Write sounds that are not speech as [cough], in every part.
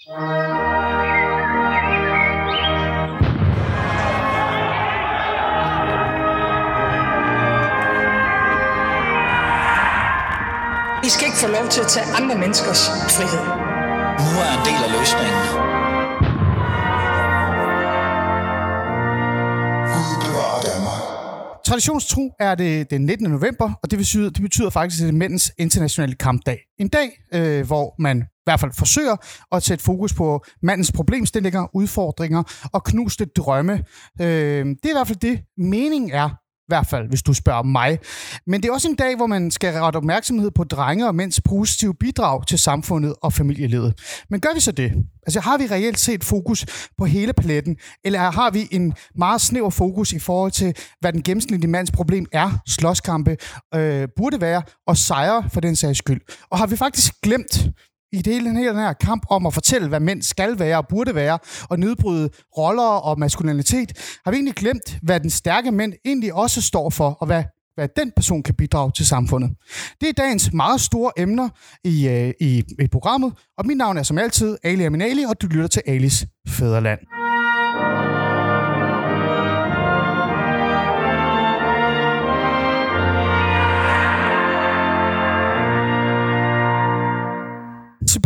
I skal ikke få lov til at tage andre menneskers frihed. Nu er en del af løsningen. Traditionstro er det den 19. november, og det betyder, det betyder faktisk, at det er mændens internationale kampdag. En dag, øh, hvor man hvert fald forsøger at sætte fokus på mandens problemstillinger, udfordringer og knuste drømme. Øh, det er i hvert fald det, meningen er i hvert fald, hvis du spørger mig. Men det er også en dag, hvor man skal rette opmærksomhed på drenge og mænds positive bidrag til samfundet og familielivet. Men gør vi så det? Altså har vi reelt set fokus på hele paletten, eller har vi en meget snæver fokus i forhold til, hvad den gennemsnitlige mands problem er, slåskampe, øh, burde være, og sejre for den sags skyld? Og har vi faktisk glemt, i det hele den her kamp om at fortælle, hvad mænd skal være og burde være, og nedbryde roller og maskulinitet, har vi egentlig glemt, hvad den stærke mænd egentlig også står for, og hvad, hvad den person kan bidrage til samfundet. Det er dagens meget store emner i, øh, i, i programmet, og mit navn er som altid Ali Aminali, og du lytter til Alis Fæderland.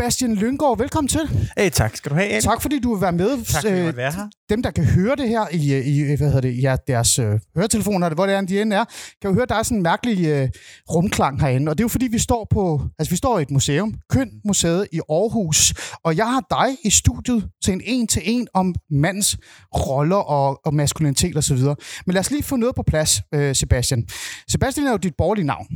Sebastian Lyngård, velkommen til. Hey, tak skal du have, Ali. Tak fordi du vil være med. Tak, fordi jeg Øh, være her. Dem, der kan høre det her i, i hvad hedder det, ja, deres øh, høretelefoner, hvor det er, de end er, kan jo høre, at der er sådan en mærkelig øh, rumklang herinde. Og det er jo fordi, vi står på, altså vi står i et museum, Køn Museet i Aarhus, og jeg har dig i studiet til en en-til-en om mandens roller og, og maskulinitet osv. Men lad os lige få noget på plads, øh, Sebastian. Sebastian er jo dit borgerlige navn,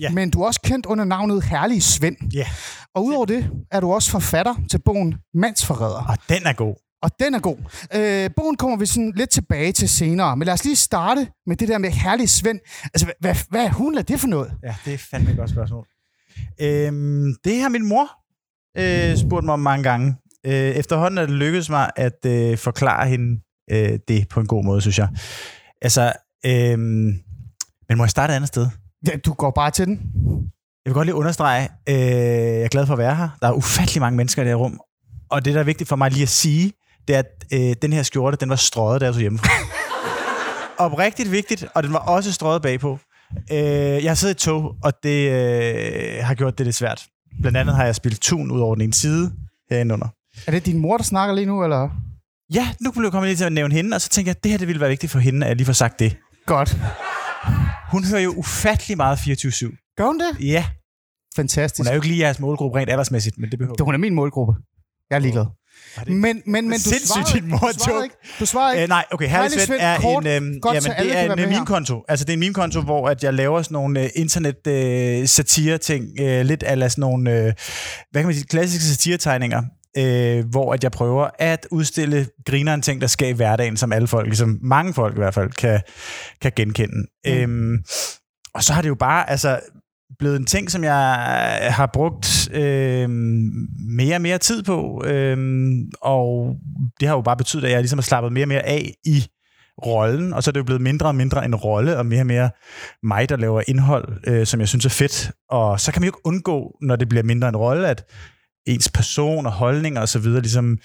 Ja. men du er også kendt under navnet Herlige Svend. Ja, Og udover det er du også forfatter til bogen Mandsforræder. og den er god. Og den er god. Øh, bogen kommer vi sådan lidt tilbage til senere, men lad os lige starte med det der med herlig Svend. Altså, hvad, hvad, hvad er hun er det for noget? Ja, det er fandme et godt spørgsmål. Øhm, det har min mor øh, spurgt mig om mange gange. Øh, efterhånden er det lykkedes mig at øh, forklare hende øh, det på en god måde, synes jeg. Altså, øh, men må jeg starte et andet sted? Ja, du går bare til den. Jeg vil godt lige understrege, øh, jeg er glad for at være her. Der er ufattelig mange mennesker i det her rum. Og det, der er vigtigt for mig lige at sige, det er, at øh, den her skjorte, den var strøget, da jeg tog hjemmefra. [laughs] Oprigtigt vigtigt, og den var også strøget bagpå. Øh, jeg har siddet i tog, og det øh, har gjort det lidt svært. Blandt andet har jeg spillet tun ud over den ene side herinde under. Er det din mor, der snakker lige nu, eller? Ja, nu blev jeg kommet lige til at nævne hende, og så tænker jeg, at det her det ville være vigtigt for hende, at jeg lige får sagt det. Godt. Hun hører jo ufattelig meget 24-7. Gør hun det? Ja, Fantastisk. hun er jo ikke lige jeres målgruppe rent aldersmæssigt, men det behøver Det- Hun er min målgruppe. Jeg er ligeglad. Det- Men, men, men du Sindssygt, svarede, din mor du svarede ikke. Du svarede ikke. Øh, nej, okay, Herlig Svend er kort, en, øhm, godt, jamen, det er en meme-konto. Altså, det er en meme-konto, hvor at jeg laver sådan nogle øh, internet-satire-ting, øh, lidt af sådan nogle, øh, hvad kan man sige, klassiske satiretegninger, øh, hvor at jeg prøver at udstille grineren ting, der sker i hverdagen, som alle folk, ligesom mange folk i hvert fald, kan, kan genkende. Mm. Øhm, og så har det jo bare, altså, blevet en ting, som jeg har brugt øh, mere og mere tid på, øh, og det har jo bare betydet, at jeg ligesom har slappet mere og mere af i rollen, og så er det jo blevet mindre og mindre en rolle, og mere og mere mig, der laver indhold, øh, som jeg synes er fedt. Og så kan man jo ikke undgå, når det bliver mindre en rolle, at ens person og holdninger og så videre ligesom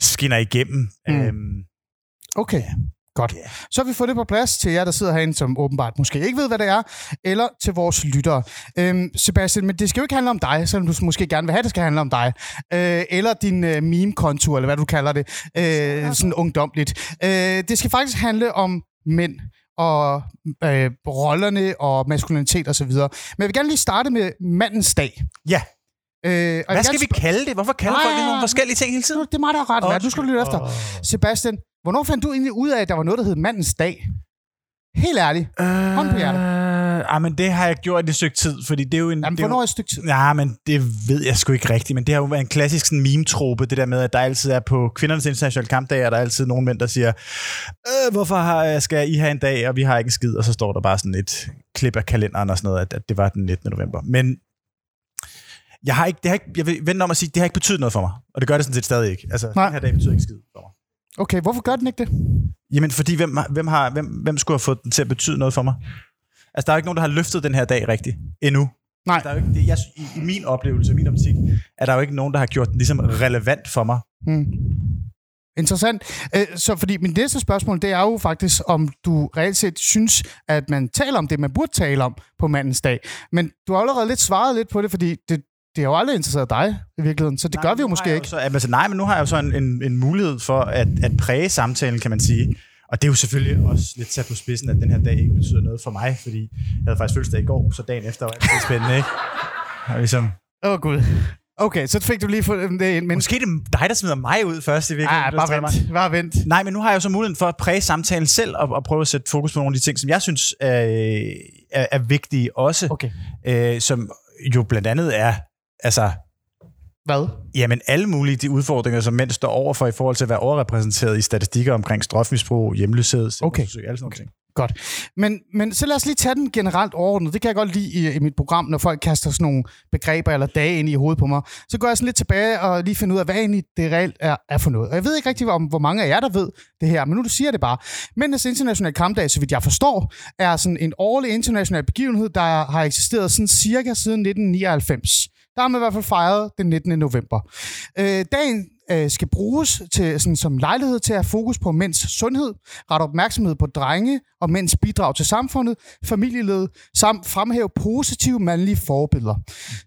skinner igennem. Mm. Mm. Øhm, Okay, godt. Så har vi fået det på plads til jer, der sidder herinde, som åbenbart måske ikke ved, hvad det er, eller til vores lyttere. Øhm, Sebastian, men det skal jo ikke handle om dig, selvom du måske gerne vil have, det skal handle om dig. Øh, eller din øh, meme-konto, eller hvad du kalder det. Øh, sådan ungdomligt. Øh, det skal faktisk handle om mænd og øh, rollerne og maskulinitet osv. Men jeg vil gerne lige starte med mandens dag. ja, Øh, og hvad skal vi kalde det? Hvorfor kalder folk det nogle forskellige ting hele tiden? Det er mig, der har ret. Oh, nu skal du lytte efter. Åh. Sebastian, hvornår fandt du egentlig ud af, at der var noget, der hed mandens dag? Helt ærligt. Hånd på hjertet. Øh, ah, men det har jeg gjort i et stykke tid, fordi det er jo en... Jamen, det hvornår er et stykke tid? Ja, men det ved jeg sgu ikke rigtigt, men det har jo været en klassisk sådan, meme-trope, det der med, at der altid er på kvindernes internationale kampdag, og der er altid nogle mænd, der siger, øh, hvorfor har, skal I have en dag, og vi har ikke en skid, og så står der bare sådan et klip af kalenderen og sådan noget, at, at det var den 19. november. Men jeg har ikke, det har ikke, jeg vil vente om at sige, det har ikke betydet noget for mig, og det gør det sådan set stadig ikke. Altså, Nej. den her dag betyder ikke skid for mig. Okay, hvorfor gør den ikke det? Jamen, fordi hvem, hvem, har, hvem, hvem skulle have fået den til at betyde noget for mig? Altså, der er jo ikke nogen, der har løftet den her dag rigtigt endnu. Nej. Der er jo ikke, det, jeg, i, I min oplevelse, i min optik, er der jo ikke nogen, der har gjort den ligesom relevant for mig. Mm. Interessant. Så fordi min næste spørgsmål, det er jo faktisk, om du reelt set synes, at man taler om det, man burde tale om på mandens dag. Men du har allerede lidt svaret lidt på det, fordi det, det har jo aldrig interesseret dig i virkeligheden, så det gør vi jo måske jeg ikke. Så, altså, nej, men nu har jeg jo så en, en, en mulighed for at, at præge samtalen, kan man sige. Og det er jo selvfølgelig også lidt sat på spidsen, at den her dag ikke betyder noget for mig, fordi jeg havde faktisk fødselsdag i går, så dagen efter var det spændende, ikke? [laughs] Og ligesom, Åh, oh, Gud. Okay, så fik du lige fået det ind, men... Måske det er dig, der smider mig ud først i virkeligheden. Ah, bare vent. Bare vent. Nej, men nu har jeg jo så muligheden for at præge samtalen selv og, og prøve at sætte fokus på nogle af de ting, som jeg synes er, er, er vigtige også. Okay. Øh, som jo blandt andet er, altså, Hvad? jamen alle mulige de udfordringer, som mænd står overfor i forhold til at være overrepræsenteret i statistikker omkring stofmisbrug, hjemløshed, Okay. alle sådan nogle ting. Godt. Men, men så lad os lige tage den generelt overordnet. Det kan jeg godt lide i, i mit program, når folk kaster sådan nogle begreber eller dage ind i hovedet på mig. Så går jeg sådan lidt tilbage og lige finder ud af, hvad egentlig det reelt er, er for noget. Og jeg ved ikke rigtig, om hvor mange af jer, der ved det her, men nu du siger det bare. Mændenes internationale kampdag, så vidt jeg forstår, er sådan en årlig international begivenhed, der har eksisteret sådan cirka siden 1999. Der har man i hvert fald fejret den 19. november. Øh, dagen øh, skal bruges til, sådan, som lejlighed til at have fokus på mænds sundhed, rette opmærksomhed på drenge og mænds bidrag til samfundet, familielivet, samt fremhæve positive mandlige forbilleder.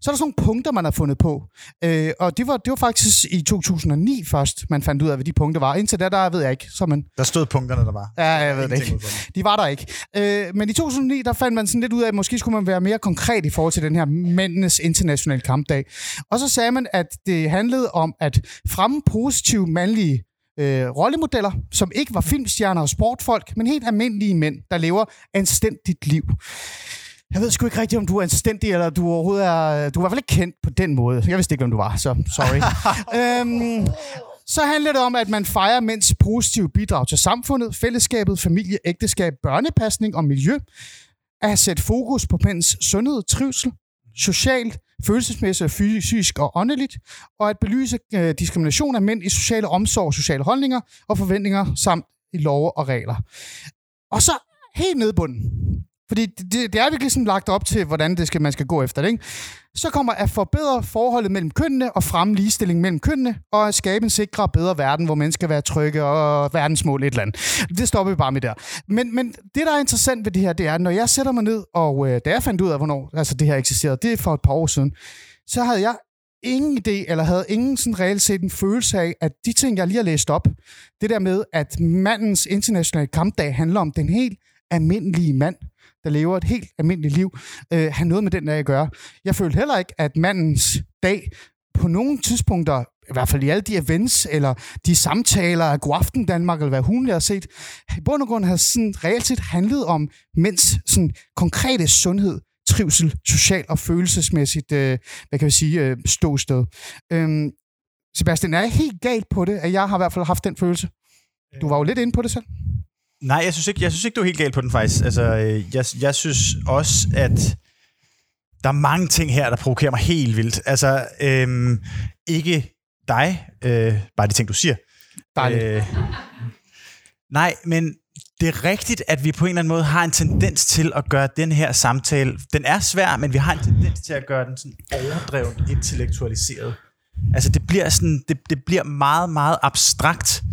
Så er der sådan nogle punkter, man har fundet på. Øh, og det var, det var faktisk i 2009 først, man fandt ud af, hvad de punkter var. Indtil da, der ved jeg ikke. Så man, Der stod punkterne, der var. Ja, jeg ved det ikke. De var der ikke. Øh, men i 2009, der fandt man sådan lidt ud af, at måske skulle man være mere konkret i forhold til den her mændenes internationale kampdag. Og så sagde man, at det handlede om at fremme positive mandlige øh, rollemodeller, som ikke var filmstjerner og sportfolk, men helt almindelige mænd, der lever anstændigt liv. Jeg ved sgu ikke rigtigt, om du er anstændig, eller du overhovedet er... Du er i hvert fald ikke kendt på den måde. Jeg vidste ikke, hvem du var, så sorry. [laughs] øhm, så handler det om, at man fejrer mænds positive bidrag til samfundet, fællesskabet, familie, ægteskab, børnepasning og miljø. At sætte fokus på mænds sundhed, trivsel, socialt, følelsesmæssigt, fysisk og åndeligt, og at belyse øh, diskrimination af mænd i sociale omsorg, sociale holdninger og forventninger samt i love og regler. Og så helt nede bunden, fordi det, det er virkelig sådan lagt op til, hvordan det skal, man skal gå efter det. Ikke? Så kommer at forbedre forholdet mellem kønnene og fremme ligestilling mellem kønnene, og at skabe en sikre og bedre verden, hvor mennesker skal være trygge og verdensmål et eller andet. Det stopper vi bare med der. Men, men det, der er interessant ved det her, det er, når jeg sætter mig ned, og øh, da jeg fandt ud af, hvornår altså, det her eksisterede, det er for et par år siden, så havde jeg ingen idé, eller havde ingen sådan reelt set en følelse af, at de ting, jeg lige har læst op, det der med, at mandens internationale kampdag handler om den helt almindelige mand, der lever et helt almindeligt liv, øh, have noget med den der at gøre. Jeg følte heller ikke, at mandens dag på nogle tidspunkter, i hvert fald i alle de events, eller de samtaler af Godaften Danmark, eller hvad hun har set, i bund og grund har sådan reelt set handlet om mænds sådan konkrete sundhed, trivsel, social og følelsesmæssigt, øh, hvad kan vi sige, øh, ståsted. Øhm, Sebastian, er jeg helt galt på det, at jeg har i hvert fald haft den følelse? Du var jo lidt inde på det selv. Nej, jeg synes ikke, jeg synes ikke du er helt galt på den faktisk. Altså, øh, jeg, jeg synes også, at der er mange ting her, der provokerer mig helt vildt. Altså, øhm, ikke dig, øh, bare de ting, du siger. Dejligt. Øh, nej, men det er rigtigt, at vi på en eller anden måde har en tendens til at gøre den her samtale, den er svær, men vi har en tendens til at gøre den sådan overdrevet intellektualiseret. Altså det bliver sådan, det, det bliver meget, meget abstrakt,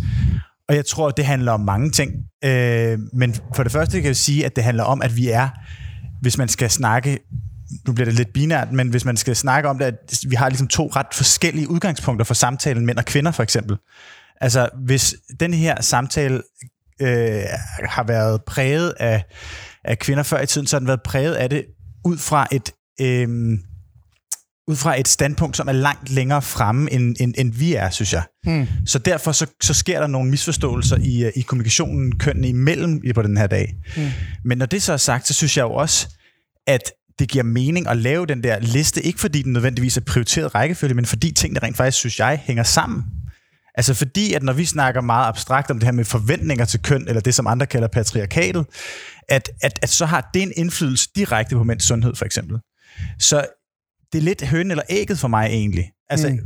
og jeg tror, det handler om mange ting. Øh, men for det første kan jeg sige, at det handler om, at vi er, hvis man skal snakke, nu bliver det lidt binært, men hvis man skal snakke om det, at vi har ligesom to ret forskellige udgangspunkter for samtalen, mænd og kvinder for eksempel. Altså, hvis den her samtale øh, har været præget af, af kvinder før i tiden, så har den været præget af det ud fra et... Øh, ud fra et standpunkt, som er langt længere fremme, end, end, end vi er, synes jeg. Hmm. Så derfor så, så sker der nogle misforståelser i, øh, i kommunikationen kønnene imellem på den her dag. Hmm. Men når det så er sagt, så synes jeg jo også, at det giver mening at lave den der liste, ikke fordi den nødvendigvis er prioriteret rækkefølge, men fordi tingene rent faktisk, synes jeg, hænger sammen. Altså fordi, at når vi snakker meget abstrakt om det her med forventninger til køn, eller det, som andre kalder patriarkatet, at, at, at så har det en indflydelse direkte på mænds sundhed, for eksempel. Så det er lidt høn eller ægget for mig egentlig. Altså, Mm.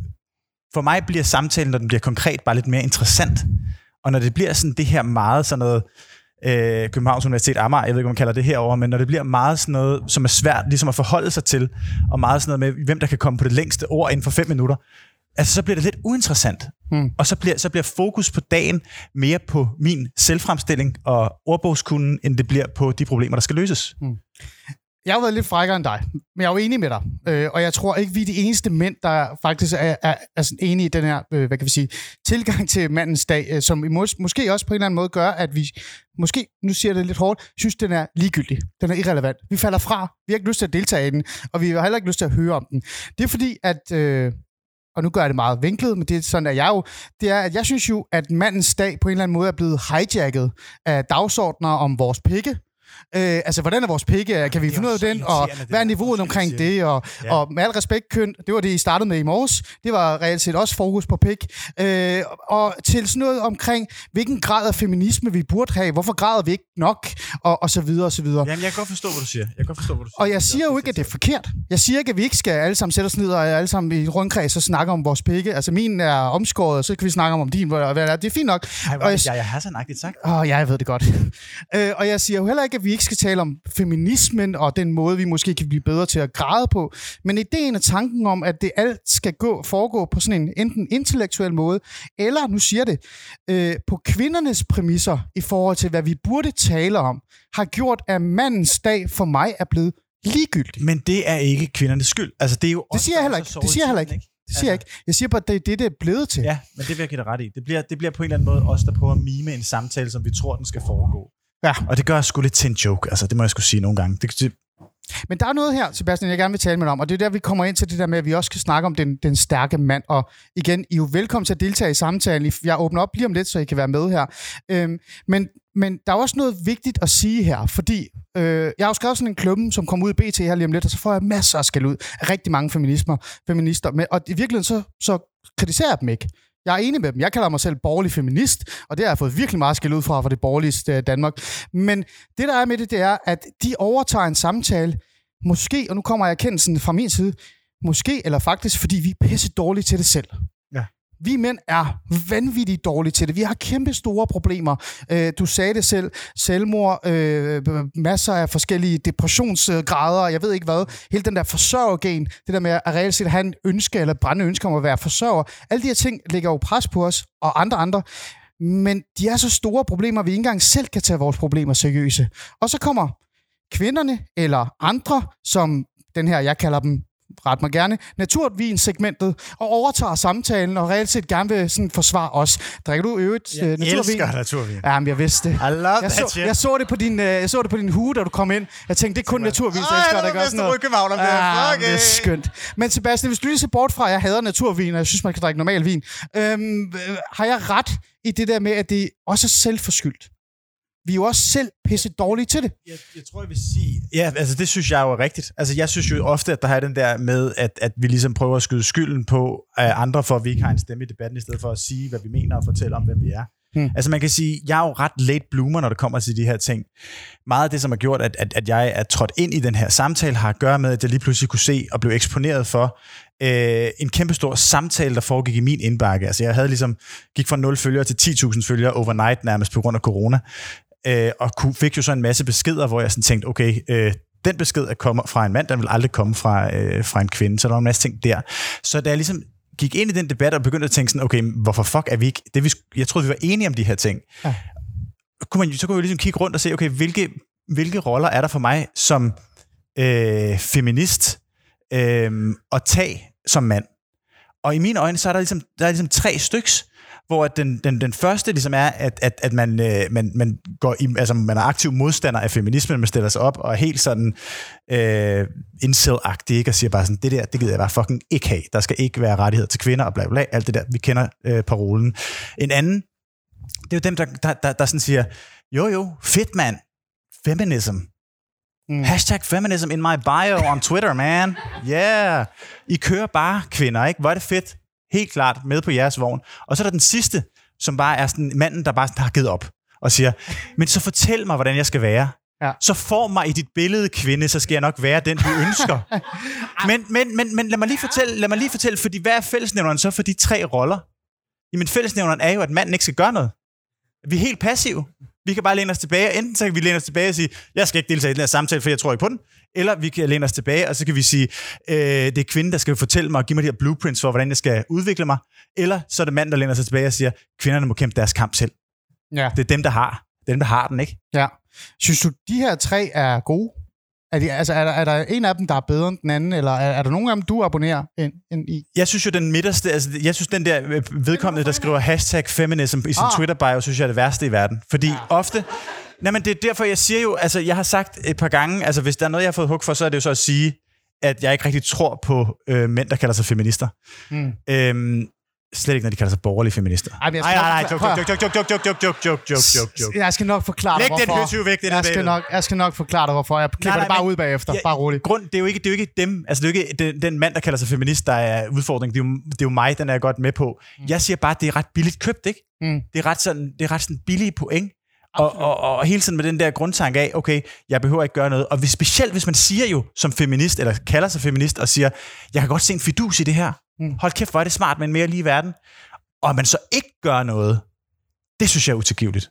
for mig bliver samtalen, når den bliver konkret, bare lidt mere interessant. Og når det bliver sådan det her meget sådan noget øh, Københavns Universitet Amager, jeg ved ikke, om man kalder det herover, men når det bliver meget sådan noget, som er svært ligesom at forholde sig til, og meget sådan noget med, hvem der kan komme på det længste ord inden for fem minutter, altså så bliver det lidt uinteressant. Hmm. Og så bliver, så bliver fokus på dagen mere på min selvfremstilling og ordbogskunden, end det bliver på de problemer, der skal løses. Jeg har været lidt frækkere end dig, men jeg er jo enig med dig. Øh, og jeg tror ikke, vi er de eneste mænd, der faktisk er, er, er sådan enige i den her, øh, hvad kan vi sige, tilgang til mandens dag, øh, som mås- måske også på en eller anden måde gør, at vi måske, nu siger jeg det lidt hårdt, synes, den er ligegyldig. Den er irrelevant. Vi falder fra. Vi har ikke lyst til at deltage i den, og vi har heller ikke lyst til at høre om den. Det er fordi, at... Øh, og nu gør jeg det meget vinklet, men det er sådan, at jeg jo, det er, at jeg synes jo, at mandens dag på en eller anden måde er blevet hijacket af dagsordner om vores pikke, Øh, altså, hvordan er vores pikke? Kan vi det finde ud af så den? Og det hvad er niveauet omkring det? Og, Ja. og med al respekt, køn, det var det, I startede med i morges. Det var reelt set også fokus på pik. Øh, og til sådan noget omkring, hvilken grad af feminisme vi burde have. Hvorfor græder vi ikke nok? Og, og så videre, og så videre. Jamen, jeg kan godt forstå, hvad du siger. Jeg kan godt forstå, hvad du siger. Og jeg siger jo ikke, at det er forkert. Jeg siger ikke, at vi ikke skal alle sammen sætte os ned og alle sammen i rundkreds og snakke om vores pikke. Altså, min er omskåret, og så kan vi snakke om, om din. Hvad hvad er. Det er fint nok. Ej, og hvor, jeg- jeg, jeg har sådan sagt. Åh, jeg ved det godt. øh, og jeg siger jo heller ikke, at vi ikke skal tale om feminismen og den måde, vi måske kan blive bedre til at græde på. Men ideen og tanken om, at det alt skal gå, foregå på sådan en enten intellektuel måde, eller, nu siger det, øh, på kvindernes præmisser i forhold til, hvad vi burde tale om, har gjort, at mandens dag for mig er blevet ligegyldig. Men det er ikke kvindernes skyld. Altså, det er jo Det siger jeg heller ikke. Det siger jeg heller ikke. Det siger jeg ikke. Jeg siger bare, at det er det, det er blevet til. Ja, men det vil jeg give dig ret i. Det bliver, det bliver på en eller anden måde os, der prøver at mime en samtale, som vi tror, den skal foregå. Ja. Og det gør sgu lidt til en joke. Altså, det må jeg skulle sige nogle gange. Det, det, Men der er noget her, Sebastian, jeg gerne vil tale med dig om, og det er der, vi kommer ind til det der med, at vi også skal snakke om den, den stærke mand. Og igen, I er jo velkommen til at deltage i samtalen. Jeg åbner op lige om lidt, så I kan være med her. Øhm, men, men der er også noget vigtigt at sige her, fordi øh, jeg har jo skrevet sådan en klumme, som kommer ud i BT her lige om lidt, og så får jeg masser af skæld ud af rigtig mange feminismer, feminister. Men, og i virkeligheden så, så kritiserer jeg dem ikke. Jeg er enig med dem. Jeg kalder mig selv borgerlig feminist, og det har jeg fået virkelig meget skæld ud fra for det borgerlige øh, Danmark. Men det, der er med det, det er, at de overtager en samtale, måske, og nu kommer jeg erkendelsen fra min side, måske eller faktisk, fordi vi er pisse dårlige til det selv. Vi mænd er vanvittigt dårlige til det. Vi har kæmpe store problemer. Øh, du sagde det selv. Selvmord, øh, masser af forskellige depressionsgrader, jeg ved ikke hvad. Hele den der forsørgergen, det der med at reelt set have en ønske eller brænde ønske om at være forsørger. Alle de her ting lægger jo pres på os og andre andre. Men de er så store problemer, at vi ikke engang selv kan tage vores problemer seriøse. Og så kommer kvinderne eller andre, som den her, jeg kalder dem, ret mig gerne, naturvin-segmentet, og overtager samtalen og reelt set gerne vil sådan forsvare os. Drikker du øvrigt jeg øh, naturvin? elsker naturvin. Ja, men jeg vidste det. I love Jeg så, shit. jeg, så det på din, øh, jeg så det på din hue, da du kom ind. Jeg tænkte, det er kun naturvin, jeg skal da gøre sådan noget. København, om det er. Ah, Fuck det er skønt. Men Sebastian, hvis du lige ser bort fra, at jeg hader naturvin, og jeg synes, man kan drikke normal vin, øhm, øh, har jeg ret i det der med, at det også er selvforskyldt? Vi er jo også selv pisse dårlige til det. Jeg, jeg tror, jeg vil sige... Ja, altså det synes jeg jo er rigtigt. Altså jeg synes jo ofte, at der er den der med, at, at vi ligesom prøver at skyde skylden på af andre, for at vi ikke har en stemme i debatten, i stedet for at sige, hvad vi mener og fortælle om, hvem vi er. Hmm. Altså man kan sige, jeg er jo ret late bloomer, når det kommer til de her ting. Meget af det, som har gjort, at, at, at jeg er trådt ind i den her samtale, har at gøre med, at jeg lige pludselig kunne se og blev eksponeret for øh, en kæmpestor samtale, der foregik i min indbakke. Altså jeg havde ligesom, gik fra 0 følgere til 10.000 følgere overnight nærmest på grund af corona. Øh, og kunne, fik jo så en masse beskeder, hvor jeg sådan tænkte, okay, øh, den besked er kommer fra en mand, den vil aldrig komme fra, øh, fra en kvinde. Så der var en masse ting der. Så da jeg ligesom gik ind i den debat og begyndte at tænke sådan, okay, hvorfor fuck er vi ikke... Det, vi, jeg troede, vi var enige om de her ting. Ja. Kunne man, så kunne jeg ligesom kigge rundt og se, okay, hvilke, hvilke roller er der for mig som øh, feminist øh, at tage som mand? Og i mine øjne, så er der ligesom, der er ligesom tre styks, hvor den, den, den første ligesom er, at, at, at man, øh, man, man, går i, altså man er aktiv modstander af feminismen, man stiller sig op og er helt sådan øh, incel-agtig, ikke? og siger bare sådan, det der, det gider jeg bare fucking ikke have. Der skal ikke være rettigheder til kvinder og bla bla, bla alt det der. Vi kender øh, parolen. En anden, det er jo dem, der, der, der, der sådan siger, jo jo, fedt mand, feminism. Mm. Hashtag feminism in my bio on Twitter, man. Yeah. I kører bare kvinder, ikke? Hvor er det fedt. Helt klart med på jeres vogn. Og så er der den sidste, som bare er sådan manden, der bare sådan har givet op og siger, men så fortæl mig, hvordan jeg skal være. Ja. Så form mig i dit billede, kvinde, så skal jeg nok være den, du ønsker. [laughs] men, men, men, men lad mig lige fortælle, lad mig lige fortælle, fordi hvad er fællesnævneren så for de tre roller? Jamen fællesnævneren er jo, at manden ikke skal gøre noget. Vi er helt passive. Vi kan bare læne os tilbage. Enten så kan vi læne os tilbage og sige, jeg skal ikke deltage i den her samtale, for jeg tror ikke på den. Eller vi kan læne os tilbage, og så kan vi sige, øh, det er kvinden, der skal fortælle mig og give mig de her blueprints for, hvordan jeg skal udvikle mig. Eller så er det manden, der læner sig tilbage og siger, kvinderne må kæmpe deres kamp selv. Ja. Det er dem, der har. Det er dem, der har den, ikke? ja. Synes du, de her tre er gode? Er, de, altså, er, der, er der en af dem, der er bedre end den anden, eller er, er der nogen af dem, du abonnerer ind, ind i? Jeg synes jo, den midterste, altså, jeg synes, den der øh, vedkommende, der skriver hashtag feminism i sin Ah. Twitter-bio, synes jeg er det værste i verden. Fordi Ja. ofte, nej, men det er derfor, jeg siger jo, altså, jeg har sagt et par gange, altså, hvis der er noget, jeg har fået hug for, så er det jo så at sige, at jeg ikke rigtig tror på øh, mænd, der kalder sig feminister. Mm. Øhm, slet ikke, når de kalder sig borgerlige feminister. Ej, Nej, skal nej, nej, joke, at- joke, joke, joke, joke, joke, joke, joke, joke, joke. Jeg skal nok forklare Læg dig, den hvorfor. høtyve væk, den er jeg skal, nok, jeg skal nok forklare dig, hvorfor. Jeg klipper nej, det bare men- ud bagefter. Ja, bare roligt. Grund, det, er jo ikke, det er jo ikke dem, altså det er jo ikke den, den mand, der kalder sig feminist, der er udfordringen. Det er, jo, det er jo mig, den er jeg godt med på. Jeg siger bare, at det er ret billigt købt, ikke? Mm. Det er ret sådan, det er ret sådan billige point. Og, og, og, hele tiden med den der grundtanke af, okay, jeg behøver ikke gøre noget. Og hvis, specielt hvis man siger jo som feminist, eller kalder sig feminist, og siger, jeg kan godt se en fidus i det her. Mm. Hold kæft, hvor er det smart med en mere lige verden. Og man så ikke gør noget, det synes jeg er utilgiveligt.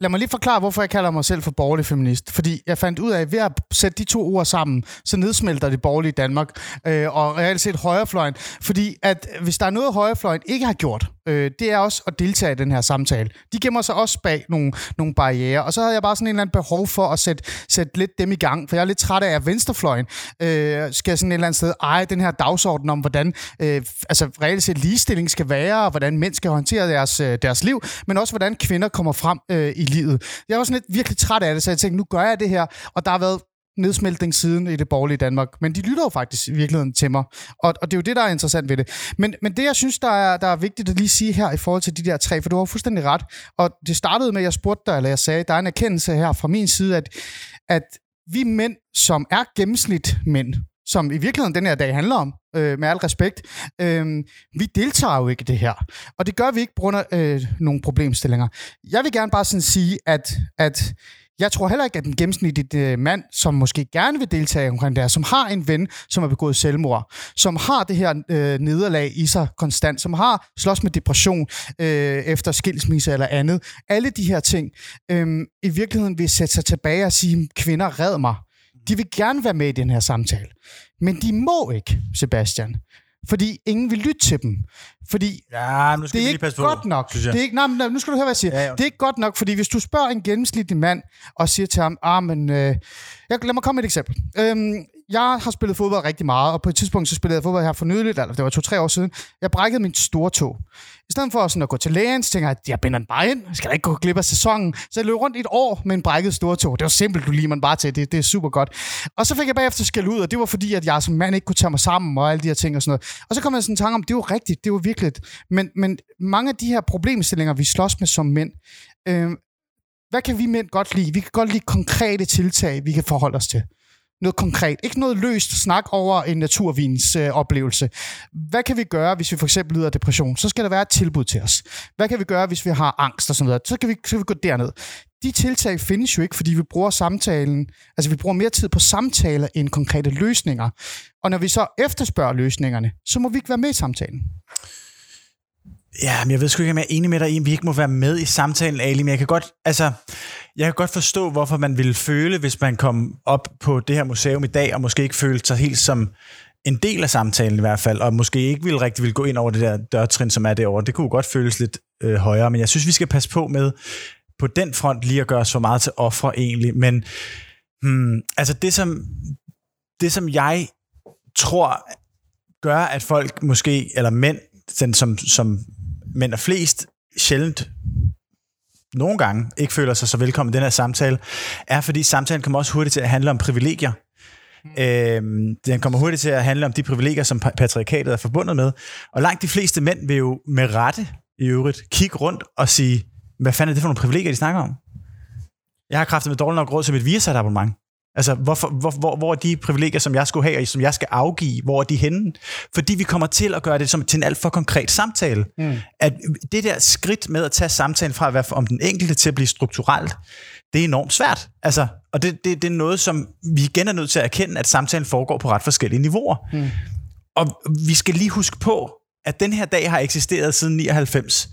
Lad mig lige forklare, hvorfor jeg kalder mig selv for borgerlig feminist. Fordi jeg fandt ud af, at ved at sætte de to ord sammen, så nedsmelter det borgerlige Danmark øh, og reelt set højrefløjen. Fordi at hvis der er noget, højrefløjen ikke har gjort, øh, det er også at deltage i den her samtale. De gemmer sig også bag nogle, nogle barriere. Og så havde jeg bare sådan en eller anden behov for at sætte, sætte lidt dem i gang. For jeg er lidt træt af, at venstrefløjen øh, skal sådan et eller andet sted eje den her dagsorden om, hvordan øh, altså, reelt set ligestilling skal være, og hvordan mænd skal håndtere deres, øh, deres liv, men også hvordan kvinder kommer frem øh, i livet. Jeg var sådan lidt virkelig træt af det, så jeg tænkte, nu gør jeg det her, og der har været nedsmeltning siden i det borgerlige Danmark. Men de lytter jo faktisk i virkeligheden til mig. Og, og det er jo det, der er interessant ved det. Men, men det, jeg synes, der er, der er vigtigt at lige sige her i forhold til de der tre, for du har fuldstændig ret. Og det startede med, at jeg spurgte dig, eller jeg sagde, der er en erkendelse her fra min side, at, at vi mænd, som er gennemsnit mænd, som i virkeligheden den her dag handler om, øh, med al respekt, øh, vi deltager jo ikke i det her. Og det gør vi ikke på grund af øh, nogle problemstillinger. Jeg vil gerne bare sådan sige, at, at jeg tror heller ikke, at den gennemsnitlige øh, mand, som måske gerne vil deltage omkring det her, som har en ven, som har begået selvmord, som har det her øh, nederlag i sig konstant, som har slås med depression øh, efter skilsmisse eller andet, alle de her ting, øh, i virkeligheden vil sætte sig tilbage og sige, hm, kvinder, red mig. De vil gerne være med i den her samtale. Men de må ikke, Sebastian. Fordi ingen vil lytte til dem. Fordi Ja, nu skal det er ikke passe på, godt nok. Det er ikke, nej, men nu skal du høre, hvad jeg siger. Ja, ja. Det er ikke godt nok, fordi hvis du spørger en gennemsnitlig mand og siger til ham, ah, men, øh, jeg, lad mig komme med et eksempel. Øhm, jeg har spillet fodbold rigtig meget, og på et tidspunkt så spillede jeg fodbold her for nyligt, eller det var to-tre år siden. Jeg brækkede min store tog. I stedet for sådan at gå til lægen, så tænker jeg, at jeg binder den bare ind. Jeg skal da ikke gå glip af sæsonen. Så jeg løb rundt i et år med en brækket store tog. Det var simpelt, du lige man bare til. Det, det er super godt. Og så fik jeg bagefter skæld ud, og det var fordi, at jeg som mand ikke kunne tage mig sammen og alle de her ting og sådan noget. Og så kom jeg sådan en tanke om, det var rigtigt, det var virkelig. Men, men mange af de her problemstillinger, vi slås med som mænd, øh, hvad kan vi mænd godt lide? Vi kan godt lide konkrete tiltag, vi kan forholde os til. Noget konkret. Ikke noget løst snak over en naturvins øh, oplevelse. Hvad kan vi gøre, hvis vi for eksempel lider af depression? Så skal der være et tilbud til os. Hvad kan vi gøre, hvis vi har angst og sådan noget? Så kan vi, så kan vi gå derned. De tiltag findes jo ikke, fordi vi bruger samtalen, altså vi bruger mere tid på samtaler end konkrete løsninger. Og når vi så efterspørger løsningerne, så må vi ikke være med i samtalen. Ja, men jeg ved sgu ikke, om jeg er enig med dig i, at vi ikke må være med i samtalen, Ali, men jeg kan godt, altså, jeg kan godt forstå, hvorfor man ville føle, hvis man kom op på det her museum i dag, og måske ikke følte sig helt som en del af samtalen i hvert fald, og måske ikke ville rigtig ville gå ind over det der dørtrin, som er derovre. Det kunne godt føles lidt øh, højere, men jeg synes, vi skal passe på med på den front lige at gøre så meget til ofre egentlig. Men hmm, altså det som, det, som jeg tror gør, at folk måske, eller mænd, den, som, som mænd er flest, sjældent nogle gange ikke føler sig så velkommen i den her samtale, er fordi samtalen kommer også hurtigt til at handle om privilegier. Mm. Den kommer hurtigt til at handle om de privilegier, som patriarkatet er forbundet med. Og langt de fleste mænd vil jo med rette i øvrigt kigge rundt og sige, hvad fanden er det for nogle privilegier, de snakker om? Jeg har kraftet med dårlig nok råd til mit Viasat abonnement. Altså, hvorfor, hvor, hvor, hvor er de privilegier, som jeg skulle have, og som jeg skal afgive, hvor er de henne? Fordi vi kommer til at gøre det som til en alt for konkret samtale. Mm. At det der skridt med at tage samtalen fra at være om den enkelte til at blive strukturelt, det er enormt svært. Altså, og det, det, det er noget, som vi igen er nødt til at erkende, at samtalen foregår på ret forskellige niveauer. Mm. Og vi skal lige huske på, at den her dag har eksisteret siden 99.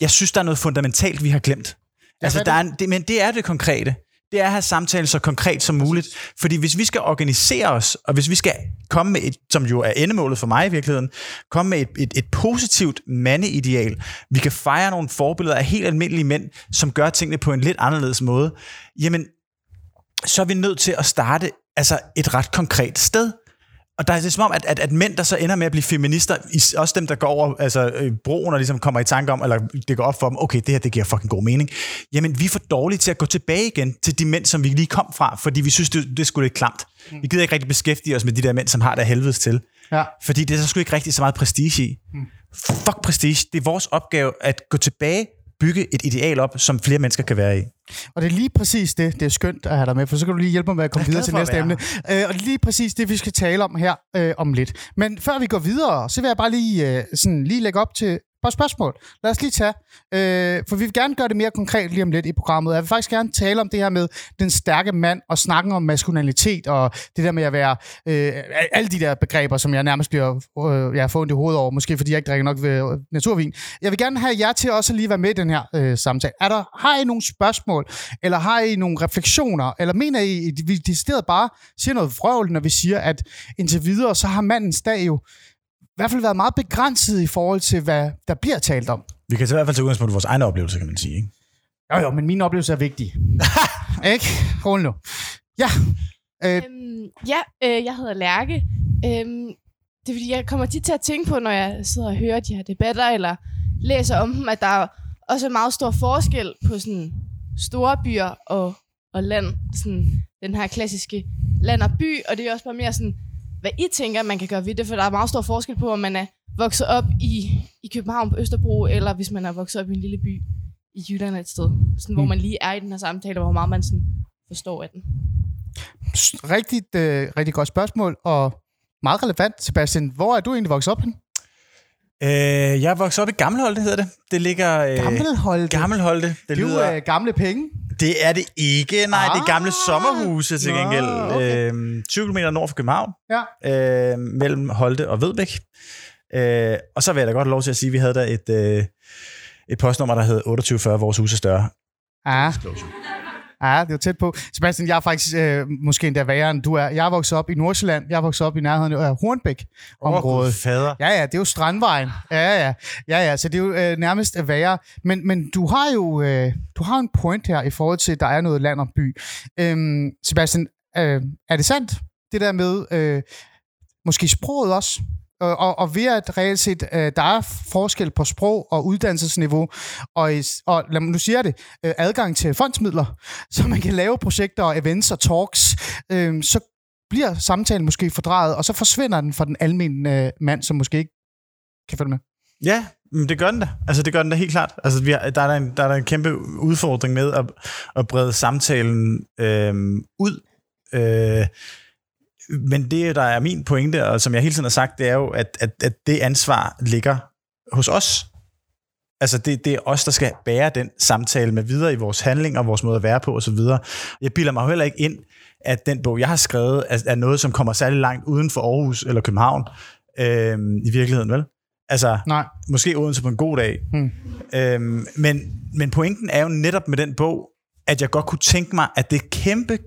Jeg synes, der er noget fundamentalt, vi har glemt. altså, der er er, en- det, men det er det konkrete. Det er at have samtalen så konkret som muligt. Fordi hvis vi skal organisere os, og hvis vi skal komme med et, som jo er endemålet for mig i virkeligheden, komme med et, et, et positivt mandeideal, vi kan fejre nogle forbilleder af helt almindelige mænd, som gør tingene på en lidt anderledes måde, jamen, så er vi nødt til at starte altså et ret konkret sted. Og der er det som om, at, at, at mænd, der så ender med at blive feminister, is- også dem, der går over altså, øh, broen og ligesom kommer i tanke om, eller det går op for dem, okay, det her, det giver fucking god mening. Jamen, vi er for dårlige til at gå tilbage igen til de mænd, som vi lige kom fra, fordi vi synes, det, det er sgu lidt klamt. Vi gider ikke rigtig beskæftige os med de der mænd, som har der helvedes til. Ja. Fordi det er der sgu ikke rigtig så meget prestige i. Fuck prestige. Det er vores opgave at gå tilbage, bygge et ideal op, som flere mennesker kan være i. Og det er lige præcis det, det er skønt at have dig med, for så kan du lige hjælpe mig med at komme er videre til næste emne. Øh, og det er lige præcis det, vi skal tale om her øh, om lidt. Men før vi går videre, så vil jeg bare lige, øh, sådan, lige lægge op til par spørgsmål. Lad os lige tage, øh, for vi vil gerne gøre det mere konkret lige om lidt i programmet. Jeg vil faktisk gerne tale om det her med den stærke mand og snakken om maskulinitet og det der med at være øh, alle de der begreber, som jeg nærmest bliver øh, jeg har fået ondt i hovedet over, måske fordi jeg ikke drikker nok ved naturvin. Jeg vil gerne have jer til også at lige være med i den her øh, samtale. Er der, har I nogle spørgsmål, eller har I nogle refleksioner, eller mener I, at vi decideret bare siger noget vrøvl, når vi siger, at indtil videre, så har mandens dag jo hvert fald været meget begrænset i forhold til, hvad der bliver talt om. Vi kan i hvert fald tage udgangspunkt i vores egne oplevelser, kan man sige. Ikke? Jo, jo, men min oplevelse er vigtig. [laughs] ikke? Hold nu. Ja. Øh, Øhm, ja, øh, jeg hedder Lærke. Øhm, det er fordi, jeg kommer tit til at tænke på, når jeg sidder og hører de her debatter, eller læser om dem, at der er også er meget stor forskel på sådan store byer og, og land. Sådan den her klassiske land og by, og det er også bare mere sådan, hvad I tænker, man kan gøre ved det, for der er meget stor forskel på, om man er vokset op i, i København på Østerbro, eller hvis man er vokset op i en lille by i Jylland et sted. Sådan, hvor Mm. man lige er i den her samtale, og hvor meget man sådan forstår af den. rigtigt, øh, rigtig godt spørgsmål, og meget relevant, Sebastian. Hvor er du egentlig vokset op hen? Øh, jeg er vokset op i Gammelholte, hedder det. Det ligger... Øh, Gammelholte. Gammelholte. Det, Det er lyder, jo øh, gamle penge. Det er det ikke. Nej, ah, det er gamle Ah, sommerhuse til gengæld. okay. Øh, 20 km nord for København. Ja. øh, mellem Holte og Vedbæk. Øh, og så vil jeg da godt have lov til at sige, at vi havde der et, øh, et postnummer, der hed 2840, vores hus er større. Ja. Ja, det er jo tæt på. Sebastian, jeg er faktisk øh, måske endda værre, end du er. Jeg er vokset op i Nordsjælland. Jeg er vokset op i nærheden af Hornbæk-området. Åh, fader. Ja, ja, det er jo Strandvejen. Ja, ja, ja, ja, så det er jo øh, nærmest værre. Men, men du har jo øh, du har en point her i forhold til, at der er noget land og by. Øhm, Sebastian, øh, er det sandt, det der med øh, måske sproget også? Øh, og, og, ved at reelt set, øh, der er forskel på sprog og uddannelsesniveau, og, og lad mig nu sige det, øh, adgang til fondsmidler, [laughs] så man kan lave projekter og events og talks, øh, så bliver samtalen måske fordrejet, og så forsvinder den fra den almindelige øh, mand, som måske ikke kan følge med. Ja, men det gør den da. Altså, det gør den da helt klart. Altså, vi har, der, er der, en, der er der en kæmpe udfordring med at, at brede samtalen øh, ud. Øh, men det, der er min pointe, og som jeg hele tiden har sagt, det er jo, at, at, at det ansvar ligger hos os. Altså, det, det er os, der skal bære den samtale med videre i vores handlinger, vores måde at være på osv. Jeg bilder mig heller ikke ind, at den bog, jeg har skrevet, er, er noget, som kommer særlig langt uden for Aarhus eller København øh, i virkeligheden, vel? Altså, Nej. måske Odense på en god dag. Hmm. Øhm, men, men pointen er jo netop med den bog, at jeg godt kunne tænke mig, at det kæmpe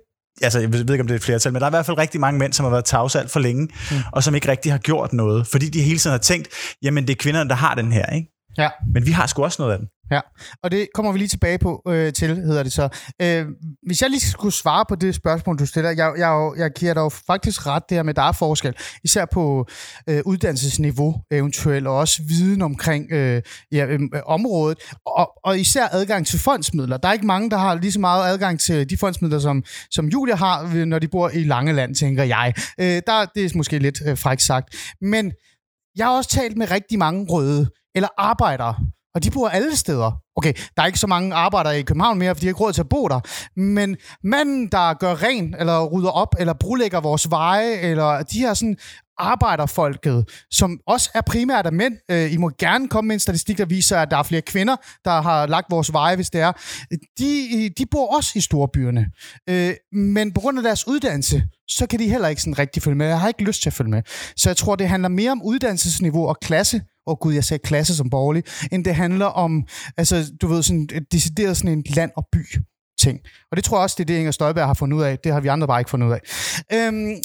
altså jeg ved ikke, om det er et flertal, men der er i hvert fald rigtig mange mænd, som har været tavse alt for længe, mm. og som ikke rigtig har gjort noget, fordi de hele tiden har tænkt, jamen det er kvinderne, der har den her, ikke? Ja. Men vi har sgu også noget af den. Ja, og det kommer vi lige tilbage på øh, til, hedder det så. Øh, hvis jeg lige skulle svare på det spørgsmål, du stiller, jeg, jeg, jeg giver dig jo faktisk ret der med, at der er forskel, især på øh, uddannelsesniveau eventuelt, og også viden omkring øh, ja, øh, området, og, og især adgang til fondsmidler. Der er ikke mange, der har lige så meget adgang til de fondsmidler, som, som Julia har, øh, når de bor i Langeland, tænker jeg. Øh, der, det er måske lidt øh, frækt sagt. Men jeg har også talt med rigtig mange røde, eller arbejdere, og de bor alle steder. Okay, der er ikke så mange arbejdere i København mere, fordi de har ikke råd til at bo der. Men manden, der gør ren, eller rydder op, eller brulægger vores veje, eller de her sådan arbejderfolket, som også er primært af mænd. Øh, I må gerne komme med en statistik, der viser, at der er flere kvinder, der har lagt vores veje, hvis det er. De, de bor også i storbyerne. Øh, men på grund af deres uddannelse, så kan de heller ikke sådan rigtig følge med. Jeg har ikke lyst til at følge med. Så jeg tror, det handler mere om uddannelsesniveau og klasse, og gud, jeg sagde klasse som borgerlig, end det handler om altså, Øh, du ved, sådan et decideret sådan en land- og by ting. Og det tror jeg også, det er det, Inger Støjberg har fundet ud af. Det har vi andre bare ikke fundet ud af. Øhm,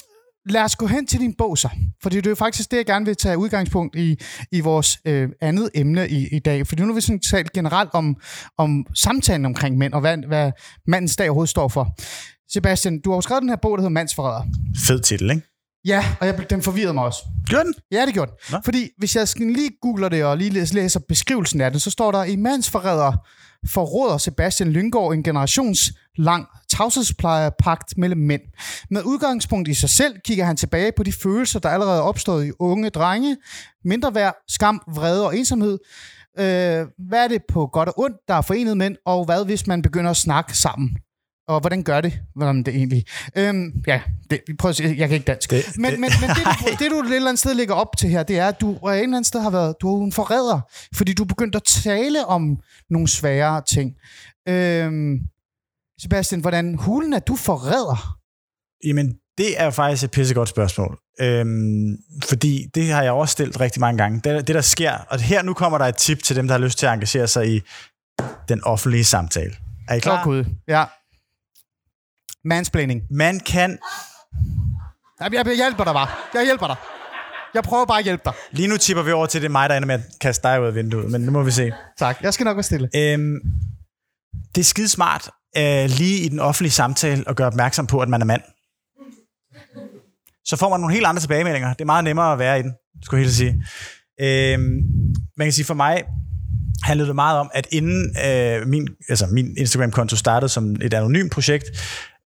lad os gå hen til din bog så. Fordi det er jo faktisk det, jeg gerne vil tage udgangspunkt i, i vores øh, andet emne i, i dag. For nu har vi sådan talt generelt om, om samtalen omkring mænd, og hvad, hvad mandens dag overhovedet står for. Sebastian, du har jo skrevet den her bog, der hedder Mandsforræder. Fed titel, ikke? Ja, og jeg, den forvirrede mig også. Gør den? Ja, det gjorde den. Nå. Fordi hvis jeg lige googler det og lige læs- læser beskrivelsen af det, så står der, i mandsforræder forråder Sebastian Lyngård en generationslang tavshedsplejerpagt mellem mænd. Med udgangspunkt i sig selv kigger han tilbage på de følelser, der allerede er opstået i unge drenge. Mindre værd, skam, vrede og ensomhed. Øh, hvad er det på godt og ondt, der er forenet mænd, og hvad hvis man begynder at snakke sammen? Og hvordan gør det? Hvordan det egentlig? Øhm, ja, det, vi prøver at se. Jeg kan ikke dansk. Det- men, det- men, men det, du, det, du et eller andet sted lægger op til her, det er, at du et eller andet sted har været, du er en forræder, fordi du er begyndt at tale om nogle svære ting. Øhm, Sebastian, hvordan hulen er du forræder? Jamen, det er faktisk et pissegodt spørgsmål. Øhm, fordi det har jeg også stillet rigtig mange gange. Det, det, der sker, og her nu kommer der et tip til dem, der har lyst til at engagere sig i den offentlige samtale. Er I klar? Åh, Gud. Ja. Mansplaining. Man kan... Jeg, jeg, jeg hjælper dig bare. Jeg hjælper dig. Jeg prøver bare at hjælpe dig. Lige nu tipper vi over til, det er mig, der ender med at kaste dig ud af vinduet, men nu må vi se. Tak. Jeg skal nok være stille. Øhm, det er skide smart øh, lige i den offentlige samtale at gøre opmærksom på, at man er mand. Så får man nogle helt andre tilbagemeldinger. Det er meget nemmere at være i den, skulle jeg helt sige. Øhm, man kan sige for mig, handlede det meget om, at inden øh, min, altså min Instagram-konto startede som et anonymt projekt,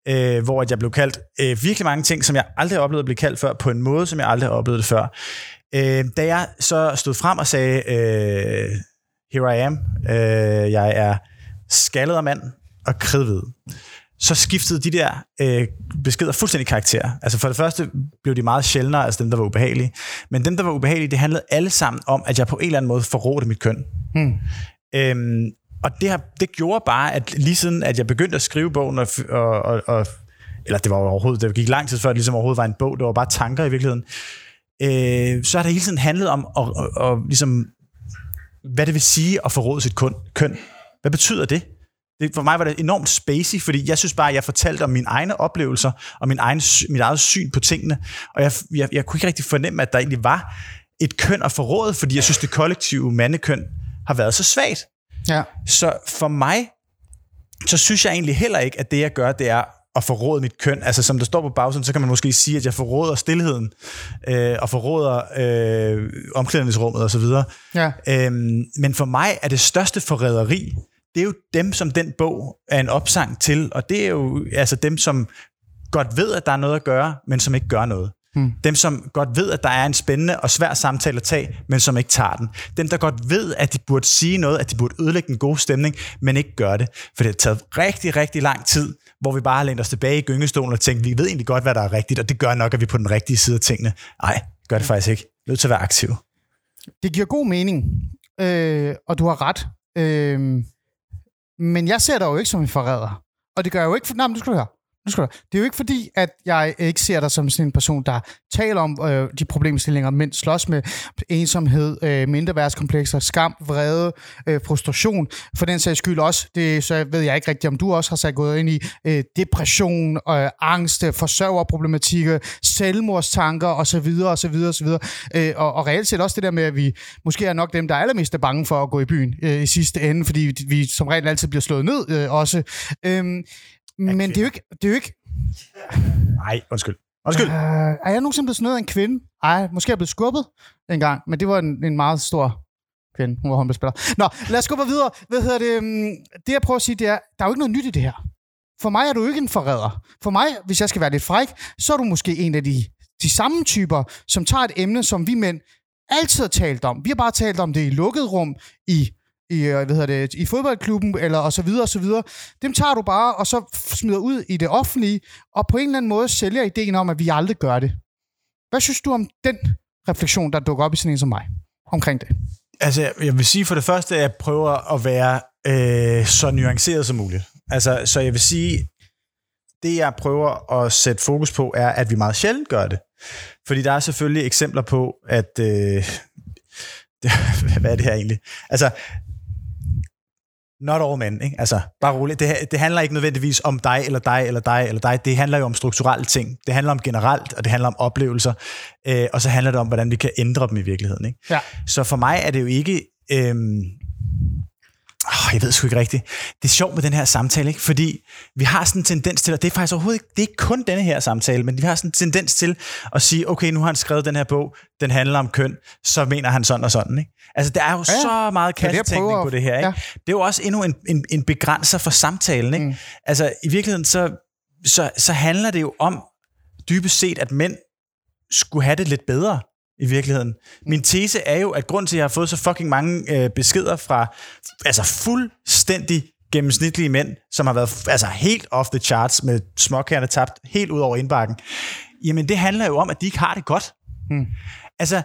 øh, hvor jeg blev kaldt øh, virkelig mange ting, som jeg aldrig har oplevet at blive kaldt før, på en måde, som jeg aldrig har oplevet det før. Øh, da jeg så stod frem og sagde, øh, here I am, øh, jeg er skaldet af mand og kridhvid, så skiftede de der øh, beskeder fuldstændig karakter. Altså for det første blev de meget sjældnere, altså dem, der var ubehagelige. Men dem, der var ubehagelige, det handlede alle sammen om, at jeg på en eller anden måde forrådte mit køn. Hmm. Øhm, og det, har, det gjorde bare, at lige siden, at jeg begyndte at skrive bogen, og, og, og, og eller det var overhovedet, det gik lang tid før, det ligesom overhovedet var en bog, det var bare tanker i virkeligheden, øh, så har det hele tiden handlet om, og, og, og, ligesom, hvad det vil sige at forråde sit køn. køn. Hvad betyder det? det? For mig var det enormt spacey, fordi jeg synes bare, at jeg fortalte om mine egne oplevelser, og min egen, mit eget syn på tingene, og jeg, jeg, jeg kunne ikke rigtig fornemme, at der egentlig var et køn at forråde, fordi jeg synes, det kollektive mandekøn har været så svagt. Ja. Så for mig, så synes jeg egentlig heller ikke, at det jeg gør, det er at forråde mit køn. Altså som der står på bagsiden, så kan man måske sige, at jeg forråder stillheden, øh, og forråder øh, omklædningsrummet osv. Ja. Øhm, men for mig er det største forræderi, det er jo dem, som den bog er en opsang til, og det er jo altså dem, som godt ved, at der er noget at gøre, men som ikke gør noget. Hmm. Dem, som godt ved, at der er en spændende og svær samtale at tage, men som ikke tager den. Dem, der godt ved, at de burde sige noget, at de burde ødelægge den gode stemning, men ikke gør det. For det har taget rigtig, rigtig lang tid, hvor vi bare har lænet os tilbage i gyngestolen og tænkt, vi ved egentlig godt, hvad der er rigtigt, og det gør nok, at vi er på den rigtige side af tingene. Nej, gør det faktisk ikke. Nødt til at være aktiv. Det giver god mening, øh, og du har ret. Øh, men jeg ser dig jo ikke som en forræder. Og det gør jeg jo ikke... For, nej, men du skal du høre. Nu skal du. Det er jo ikke fordi, at jeg ikke ser dig som sådan en person, der taler om øh, de problemstillinger, men slås med ensomhed, øh, mindreværdskomplekser, skam, vrede, øh, frustration. For den sags skyld også, det så ved jeg ikke rigtigt, om du også har sat gået ind i øh, depression, øh, angst, øh, forsørgerproblematikker, selvmordstanker osv. osv. osv. Øh, og, og reelt set også det der med, at vi måske er nok dem, der er allermest er bange for at gå i byen øh, i sidste ende, fordi vi, som regel altid bliver slået ned øh, også. Øh, men det er jo ikke... Det er jo ikke Nej, undskyld. Undskyld. øh, er jeg nogensinde blevet snødet af en kvinde? Ej, måske er jeg blevet skubbet en gang, men det var en, en meget stor kvinde. Hun var håndboldspiller. Nå, lad os gå videre. Hvad hedder det? øhm, Det jeg prøver at sige, det er, der er jo ikke noget nyt i det her. For mig er du ikke en forræder. For mig, hvis jeg skal være lidt fræk, så er du måske en af de, de samme typer, som tager et emne, som vi mænd altid har talt om. Vi har bare talt om det i lukket rum, i i, øh, hvad hedder det, i fodboldklubben, eller og så videre, og så videre. Dem tager du bare, og så smider ud i det offentlige, og på en eller anden måde sælger ideen om, at vi aldrig gør det. Hvad synes du om den refleksion, der dukker op i sådan en som mig, omkring det? Altså, jeg vil sige for det første, at jeg prøver at være øh, så nuanceret som muligt. Altså, så jeg vil sige, det jeg prøver at sætte fokus på, er, at vi meget sjældent gør det. Fordi der er selvfølgelig eksempler på, at... Øh, [laughs] hvad er det her egentlig? Altså, not all men, ikke? Altså, bare roligt. Det, det handler ikke nødvendigvis om dig, eller dig, eller dig, eller dig. Det handler jo om strukturelle ting. Det handler om generelt, og det handler om oplevelser. Øh, og så handler det om, hvordan vi kan ændre dem i virkeligheden, ikke? Ja. Så for mig er det jo ikke... Øhm, Oh, jeg ved sgu ikke rigtigt. Det er sjovt med den her samtale, ikke? fordi vi har sådan en tendens til, og det er faktisk overhovedet ikke, det er ikke kun denne her samtale, men vi har sådan en tendens til at sige, okay, nu har han skrevet den her bog, den handler om køn, så mener han sådan og sådan. Ikke? Altså, der er jo ja, så meget kassetænkning prøver på det her. Ikke? ja. Det er jo også endnu en, en, en begrænser for samtalen. Ikke? Mm. Altså, i virkeligheden, så, så, så handler det jo om, dybest set, at mænd skulle have det lidt bedre i virkeligheden. Min tese er jo, at grund til, at jeg har fået så fucking mange øh, beskeder fra altså fuldstændig gennemsnitlige mænd, som har været altså helt off the charts med småkærne tabt helt ud over indbakken, jamen det handler jo om, at de ikke har det godt. Hmm. Altså,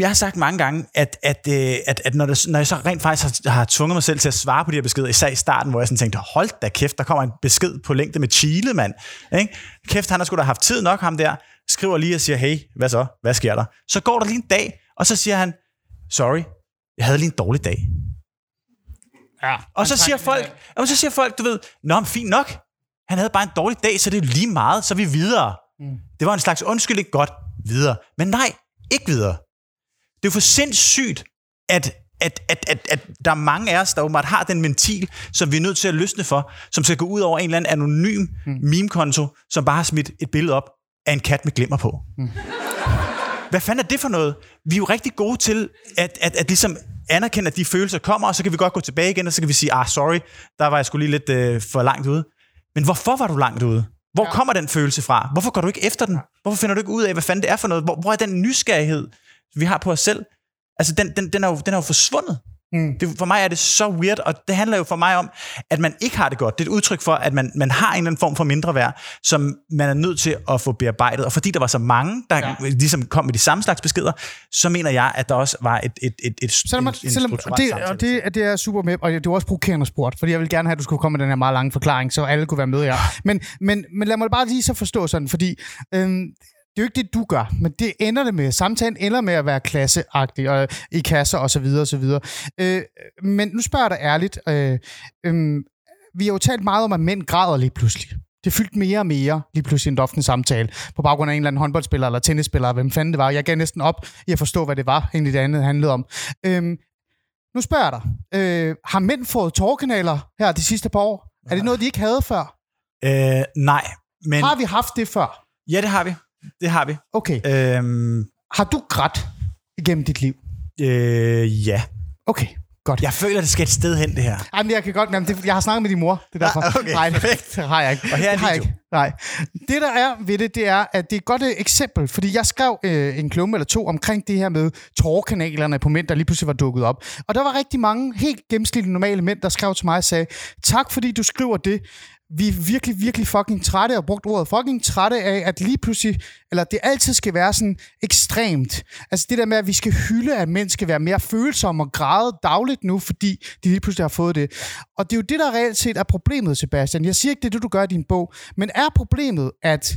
jeg har sagt mange gange, at, at, øh, at, at når, det, når jeg så rent faktisk har, har tvunget mig selv til at svare på de her beskeder, især i starten, hvor jeg sådan tænkte, hold da kæft, der kommer en besked på længde med Chile, mand. Ikke? Kæft, han har sgu da haft tid nok, ham der. Skriver lige og siger, hey, hvad så? Hvad sker der? Så går der lige en dag, og så siger han, sorry, jeg havde lige en dårlig dag. Ja. Og så siger folk, og så siger folk, du ved, nå, men fint nok. Han havde bare en dårlig dag, så det er lige meget, så er vi videre. Mm. Det var en slags undskyldning, godt, videre. Men nej, ikke videre. Det er jo for sindssygt, at, at, at, at, at der er mange af os, der åbenbart har den ventil, som vi er nødt til at løsne for, som skal gå ud over en eller anden anonym mm. meme-konto, som bare har smidt et billede op af en kat med glimmer på. Mm. Hvad fanden er det for noget? Vi er jo rigtig gode til at, at, at ligesom anerkende, at de følelser kommer, og så kan vi godt gå tilbage igen, og så kan vi sige, ah, sorry, der var jeg skulle lige lidt øh, for langt ude. Men hvorfor var du langt ude? Hvor ja. kommer den følelse fra? Hvorfor går du ikke efter den? Hvorfor finder du ikke ud af, hvad fanden det er for noget? Hvor, hvor er den nysgerrighed, vi har på os selv? Altså, den, den, den, er, jo, den er jo forsvundet. Mm. Det, for mig er det så weird, og det handler jo for mig om, at man ikke har det godt. Det er et udtryk for, at man, man har en eller anden form for mindre værd, som man er nødt til at få bearbejdet. Og fordi der var så mange, der ja. ligesom kom med de samme slags beskeder, så mener jeg, at der også var et, et, et, et Selvom, en, en selvom det, samtale. og det, det er super med, og det var også provokerende spurgt, fordi jeg vil gerne have, at du skulle komme med den her meget lange forklaring, så alle kunne være med her. Men, men, men lad mig bare lige så forstå sådan, fordi øhm, det er jo ikke det, du gør, men det ender det med. Samtalen ender med at være klasseagtig og i kasser og så videre og så videre. Øh, men nu spørger jeg dig ærligt. Øh, øh, vi har jo talt meget om, at mænd græder lige pludselig. Det er fyldt mere og mere lige pludselig en offentlig samtale på baggrund af en eller anden håndboldspiller eller tennisspiller, hvem fanden det var. Jeg gav næsten op i at forstå, hvad det var, egentlig det andet handlede om. Øhm, nu spørger jeg dig. Øh, har mænd fået tårkanaler her de sidste par år? Er det noget, de ikke havde før? Øh, nej, men... Har vi haft det før? Ja, det har vi. Det har vi. Okay. Øhm, Har du grædt igennem dit liv? øh, ja. Okay, godt. Jeg føler, det skal et sted hen, det her. Jamen, jeg kan godt, jamen, det, jeg har snakket med din mor, det er derfor. Ah, okay, Nej, det, perfekt. det [laughs] har jeg ikke. Og her er det har jeg ikke. Nej. Det, der er ved det, det er, at det er et godt øh, eksempel, fordi jeg skrev øh, en klumme eller to omkring det her med tårkanalerne på mænd, der lige pludselig var dukket op. Og der var rigtig mange helt gennemsnitlige normale mænd, der skrev til mig og sagde, tak fordi du skriver det. Vi er virkelig, virkelig fucking trætte, og brugt ordet fucking trætte af, at lige pludselig, eller det altid skal være sådan ekstremt. Altså det der med, at vi skal hylde, at mænd skal være mere følsomme og græde dagligt nu, fordi de lige pludselig har fået det. Og det er jo det, der reelt set er problemet, Sebastian. Jeg siger ikke, det er det, du gør i din bog, men er problemet, at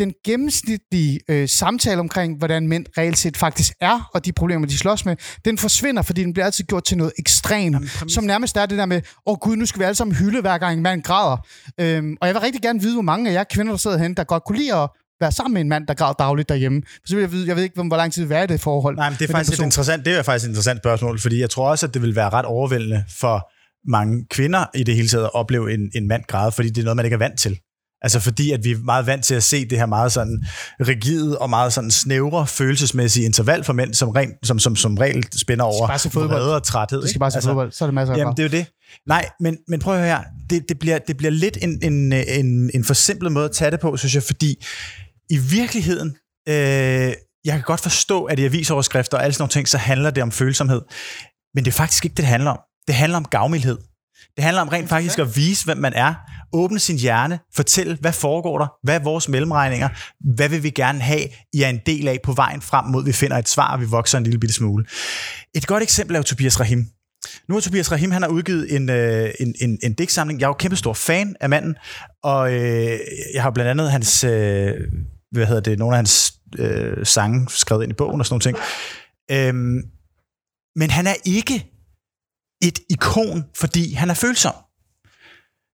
den gennemsnitlige øh, samtale omkring, hvordan mænd reelt set faktisk er, og de problemer, de slås med, den forsvinder, fordi den bliver altid gjort til noget ekstremt, som nærmest er det der med, åh oh, gud, nu skal vi alle sammen hylde, hver gang en mand græder. Øhm, og jeg vil rigtig gerne vide, hvor mange af jer kvinder, der sidder hen, der godt kunne lide at være sammen med en mand, der græder dagligt derhjemme. Så vil jeg, vide, jeg ved ikke, hvor lang tid det vil være i det forhold. Nej, men det er faktisk et interessant, det er faktisk et interessant spørgsmål, fordi jeg tror også, at det vil være ret overvældende for mange kvinder i det hele taget at opleve en, en mand græde, fordi det er noget, man ikke er vant til. Altså fordi, at vi er meget vant til at se det her meget sådan rigide og meget sådan snævre følelsesmæssige interval for mænd, som, ren, som, som, som regel spænder over vrede og træthed. Det skal bare se altså, fodbold, så er det masser af Jamen, det er jo det. Nej, men, men prøv at høre her. Det, det, bliver, det bliver lidt en, en, en, en forsimplet måde at tage det på, synes jeg, fordi i virkeligheden, øh, jeg kan godt forstå, at i avisoverskrifter og alle sådan nogle ting, så handler det om følsomhed. Men det er faktisk ikke det, det handler om. Det handler om gavmildhed. Det handler om rent faktisk at vise, hvem man er, åbne sin hjerne, fortælle, hvad foregår der, hvad er vores mellemregninger, hvad vil vi gerne have, I er en del af på vejen frem mod, vi finder et svar, og vi vokser en lille bitte smule. Et godt eksempel er jo Tobias Rahim. Nu har Tobias Rahim, han har udgivet en, øh, en, en, en digtsamling. Jeg er jo kæmpe stor fan af manden, og øh, jeg har blandt andet hans, øh, hvad hedder det, nogle af hans øh, sange skrevet ind i bogen og sådan nogle ting. Øhm, men han er ikke et ikon, fordi han er følsom.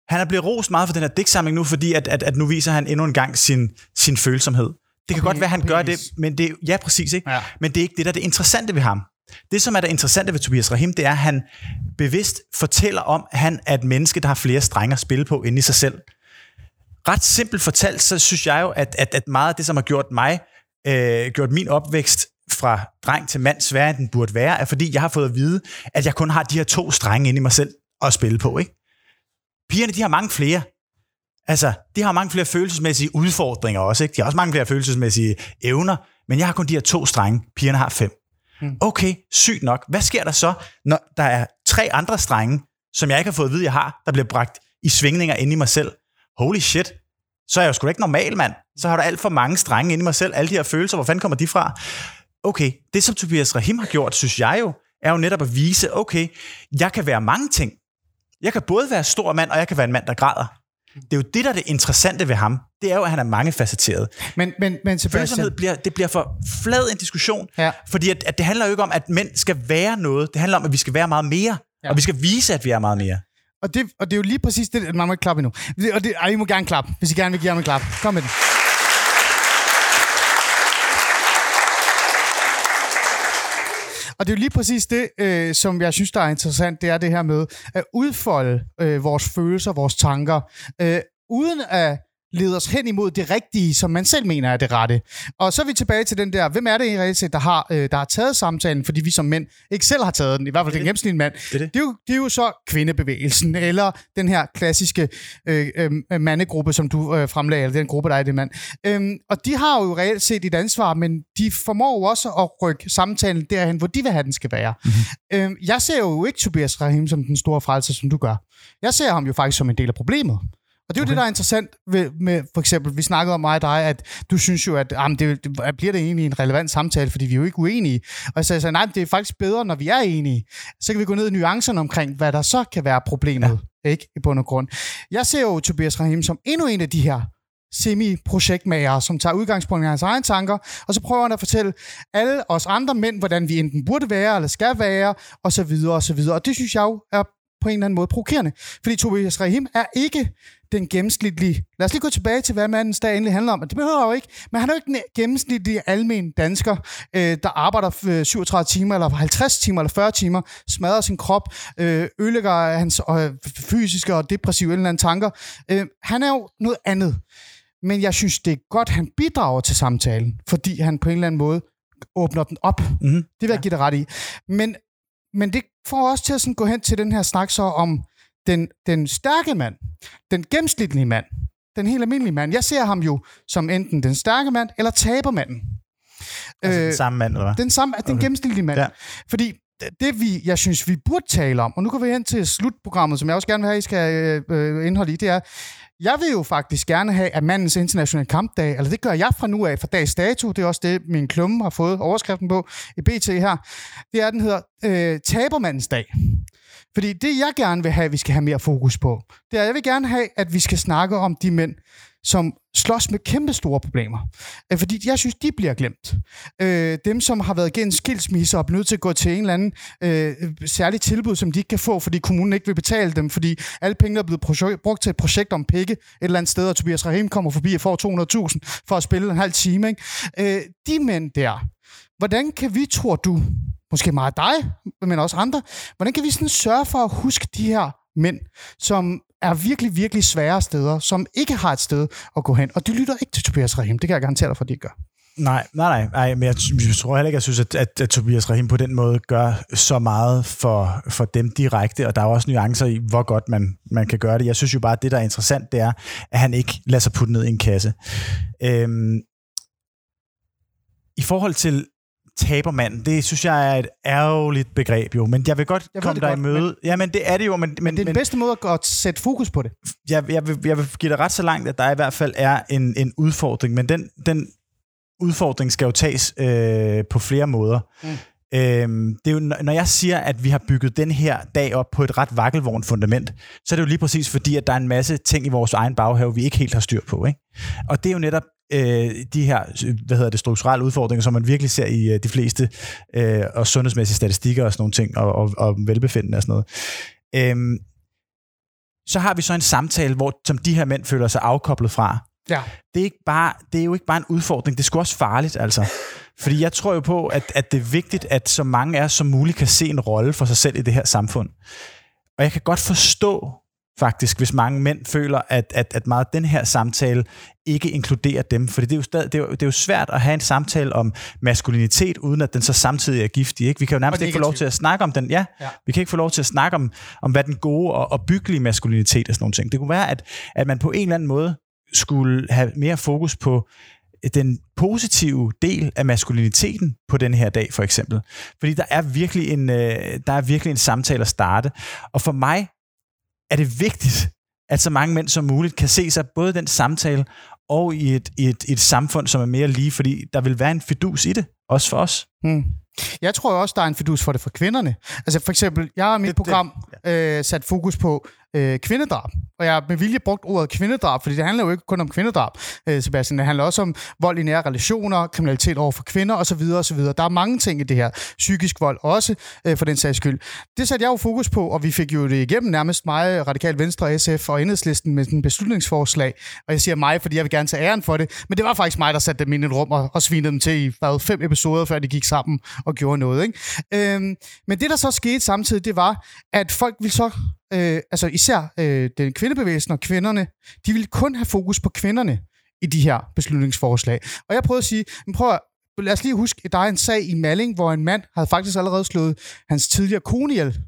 Han er blevet rost meget for den her digtsamling nu, fordi at, at, at nu viser han endnu en gang sin, sin følsomhed. Det kan Og godt være, at han gør det, penis. men det, ja, præcis, ikke? Ja. Men det er ikke det, der er det interessante ved ham. Det, som er det interessante ved Tobias Rahim, det er, at han bevidst fortæller om, at han er et menneske, der har flere strenge at spille på inde i sig selv. Ret simpelt fortalt, så synes jeg jo, at, at, at meget af det, som har gjort mig, øh, gjort min opvækst fra dreng til mand sværere, end den burde være, er fordi, jeg har fået at vide, at jeg kun har de her to strenge inde i mig selv at spille på. Ikke? Pigerne, de har mange flere. Altså, de har mange flere følelsesmæssige udfordringer også. Ikke? De har også mange flere følelsesmæssige evner, men jeg har kun de her to strenge. Pigerne har fem. Okay, sygt nok. Hvad sker der så, når der er tre andre strenge, som jeg ikke har fået at vide, jeg har, der bliver bragt i svingninger inde i mig selv? Holy shit, så er jeg jo sgu da ikke normal, mand. Så har du alt for mange strenge inde i mig selv. Alle de her følelser, hvor fanden kommer de fra? Okay, det som Tobias Rahim har gjort, synes jeg jo, er jo netop at vise, okay, jeg kan være mange ting. Jeg kan både være stor mand, og jeg kan være en mand, der græder. Det er jo det, der er det interessante ved ham. Det er jo, at han er mangefacetteret. Men, men, men Følsomhed bliver, det bliver for flad en diskussion, Ja. fordi at, at det handler jo ikke om, at mænd skal være noget. Det handler om, at vi skal være meget mere, Ja. og vi skal vise, at vi er meget mere. og, det, og det er jo lige præcis det, man må ikke klappe endnu. Og det, ej, I må gerne klappe, hvis I gerne vil give ham en klap. Kom med den. Og det er jo lige præcis det, øh, som jeg synes, der er interessant, det er det her med at udfolde øh, vores følelser, vores tanker, øh, uden at lede os hen imod det rigtige, som man selv mener er det rette. Og så er vi tilbage til den der, hvem er det i reelt set, der har, øh, der har taget samtalen, fordi vi som mænd ikke selv har taget den, i hvert fald den gennemsnitlige mand. er det. Det, er jo, det er jo så kvindebevægelsen, eller den her klassiske øh, øh, mandegruppe, som du øh, fremlagde, eller den gruppe, der er det mand. Øhm, og de har jo reelt set et ansvar, men de formår jo også at rykke samtalen derhen, hvor de vil have, den skal være. Mm-hmm. Øhm, jeg ser jo ikke Tobias Rahim som den store frelser, som du gør. Jeg ser ham jo faktisk som en del af problemet. Og det er jo okay. det, der er interessant ved, med, for eksempel, vi snakkede om mig og dig, at du synes jo, at jamen, det, det, bliver det egentlig en relevant samtale, fordi vi er jo ikke uenige. Og jeg sagde, så, nej, det er faktisk bedre, når vi er enige. Så kan vi gå ned i nuancerne omkring, hvad der så kan være problemet, ja. ikke i bund og grund. Jeg ser jo Tobias Rahim som endnu en af de her semi-projektmager, som tager udgangspunkt i hans egne tanker, og så prøver han at fortælle alle os andre mænd, hvordan vi enten burde være, eller skal være, og så videre, og så videre. Og det synes jeg jo er på en eller anden måde provokerende. Fordi Tobias Rahim er ikke den gennemsnitlige... Lad os lige gå tilbage til, hvad mandens dag egentlig handler om. Det behøver jo ikke. Men han er jo ikke den gennemsnitlige almen dansker, øh, der arbejder øh, 37 timer, eller 50 timer, eller 40 timer, smadrer sin krop, øh, ødelægger hans øh, fysiske og depressive eller anden tanker. Øh, han er jo noget andet. Men jeg synes, det er godt, han bidrager til samtalen, fordi han på en eller anden måde åbner den op. Mm-hmm. Det vil jeg give dig ret i. Men, men det får os til at sådan gå hen til den her snak så om den, den stærke mand, den gennemsnitlige mand, den helt almindelige mand. Jeg ser ham jo som enten den stærke mand eller tabermanden. Altså den samme mand, eller hvad? Den samme, den Okay. gennemsnitlige mand. Ja. Fordi det, det, vi, jeg synes, vi burde tale om, og nu går vi hen til slutprogrammet, som jeg også gerne vil have, I skal øh, øh, indholde i, det er, jeg vil jo faktisk gerne have, at mandens internationale kampdag, eller det gør jeg fra nu af, fra dags dato, det er også det, min klumme har fået overskriften på i BT her, det er, den hedder øh, Tabermandens dag. Fordi det, jeg gerne vil have, at vi skal have mere fokus på, det er, jeg vil gerne have, at vi skal snakke om de mænd, som slås med kæmpe store problemer. Øh, fordi jeg synes, de bliver glemt. Øh, dem, som har været igennem skilsmisse og er nødt til at gå til en eller anden øh, særlig tilbud, som de ikke kan få, fordi kommunen ikke vil betale dem, fordi alle pengene er blevet projek- brugt til et projekt om pikke et eller andet sted, og Tobias Rahim kommer forbi og får 200.000 for at spille en halv time. Ikke? Øh, de mænd der, hvordan kan vi, tror du, måske meget dig, men også andre, hvordan kan vi sådan sørge for at huske de her mænd, som er virkelig, virkelig svære steder, som ikke har et sted at gå hen. Og de lytter ikke til Tobias Rahim. Det kan jeg garantere dig for, at de ikke gør. Nej, nej, nej, nej, men jeg, jeg tror heller ikke, jeg synes, at, at, at Tobias Rahim på den måde gør så meget for, for dem direkte, og der er jo også nuancer i, hvor godt man, man kan gøre det. Jeg synes jo bare, at det, der er interessant, det er, at han ikke lader sig putte ned i en kasse. Øhm, I forhold til tabermand, det synes jeg er et ærgerligt begreb jo, men jeg vil godt Jeg komme dig godt, i møde. Men, ja, men det er det jo, men, men, Men det er den bedste måde at godt sætte fokus på det. jeg, jeg, vil, jeg vil give dig ret så langt, at der i hvert fald er en, en udfordring, men den, den udfordring skal jo tages øh, på flere måder. Mm. Øhm, det er jo, når jeg siger, at vi har bygget den her dag op på et ret vakkelvognt fundament, så er det jo lige præcis fordi, at der er en masse ting i vores egen baghave, vi ikke helt har styr på. Ikke? Og det er jo netop øh, de her hvad hedder det, strukturelle udfordringer, som man virkelig ser i øh, de fleste øh, og sundhedsmæssige statistikker og sådan nogle ting, og, og, og velbefindende og sådan noget. Øhm, så har vi så en samtale, hvor som de her mænd føler sig afkoblet fra. Ja. Det er, ikke bare, det er jo ikke bare en udfordring, det er sgu også farligt, altså. Fordi jeg tror jo på, at, at det er vigtigt, at så mange af os som muligt kan se en rolle for sig selv i det her samfund. Og jeg kan godt forstå, faktisk, hvis mange mænd føler, at, at, at meget den her samtale ikke inkluderer dem. For det er, jo stadig, det, er jo, det er jo svært at have en samtale om maskulinitet, uden at den så samtidig er giftig. Ikke? Vi kan jo nærmest ikke få lov til at snakke om den. Ja, Ja. ja. vi kan ikke få lov til at snakke om, om hvad den gode og, og byggelige maskulinitet er sådan nogle ting. Det kunne være, at, at man på en eller anden måde skulle have mere fokus på den positive del af maskuliniteten på den her dag, for eksempel. Fordi der er virkelig en, øh, der er virkelig en samtale at starte. Og for mig er det vigtigt, at så mange mænd som muligt kan se sig både den samtale og i et, et, et samfund, som er mere lige, fordi der vil være en fidus i det, også for os. Hmm. Jeg tror også, der er en fidus for det for kvinderne. Altså for eksempel, jeg har mit Det- det- program øh, sat fokus på øh, kvindedrab. Og jeg har med vilje brugt ordet kvindedrab, fordi det handler jo ikke kun om kvindedrab, øh, Sebastian. Det handler også om vold i nære relationer, kriminalitet over for kvinder osv. osv. Der er mange ting i det her. Psykisk vold også, øh, for den sags skyld. Det satte jeg jo fokus på, og vi fik jo det igennem nærmest mig, Radikal Venstre, SF og Enhedslisten med sådan en beslutningsforslag. Og jeg siger mig, fordi jeg vil gerne tage æren for det. Men det var faktisk mig, der satte dem ind i et rum og, og svinede dem til i hvad, fem episoder, før de gik sammen og gjorde noget. Ikke? Øhm, men det, der så skete samtidig, det var, at folk ville så, øh, altså især øh, den kvindebevægelsen og kvinderne, de ville kun have fokus på kvinderne i de her beslutningsforslag. Og jeg prøvede at sige, men prøv at, lad os lige huske, der er en sag i Malling, hvor en mand havde faktisk allerede slået hans tidligere kone ihjel.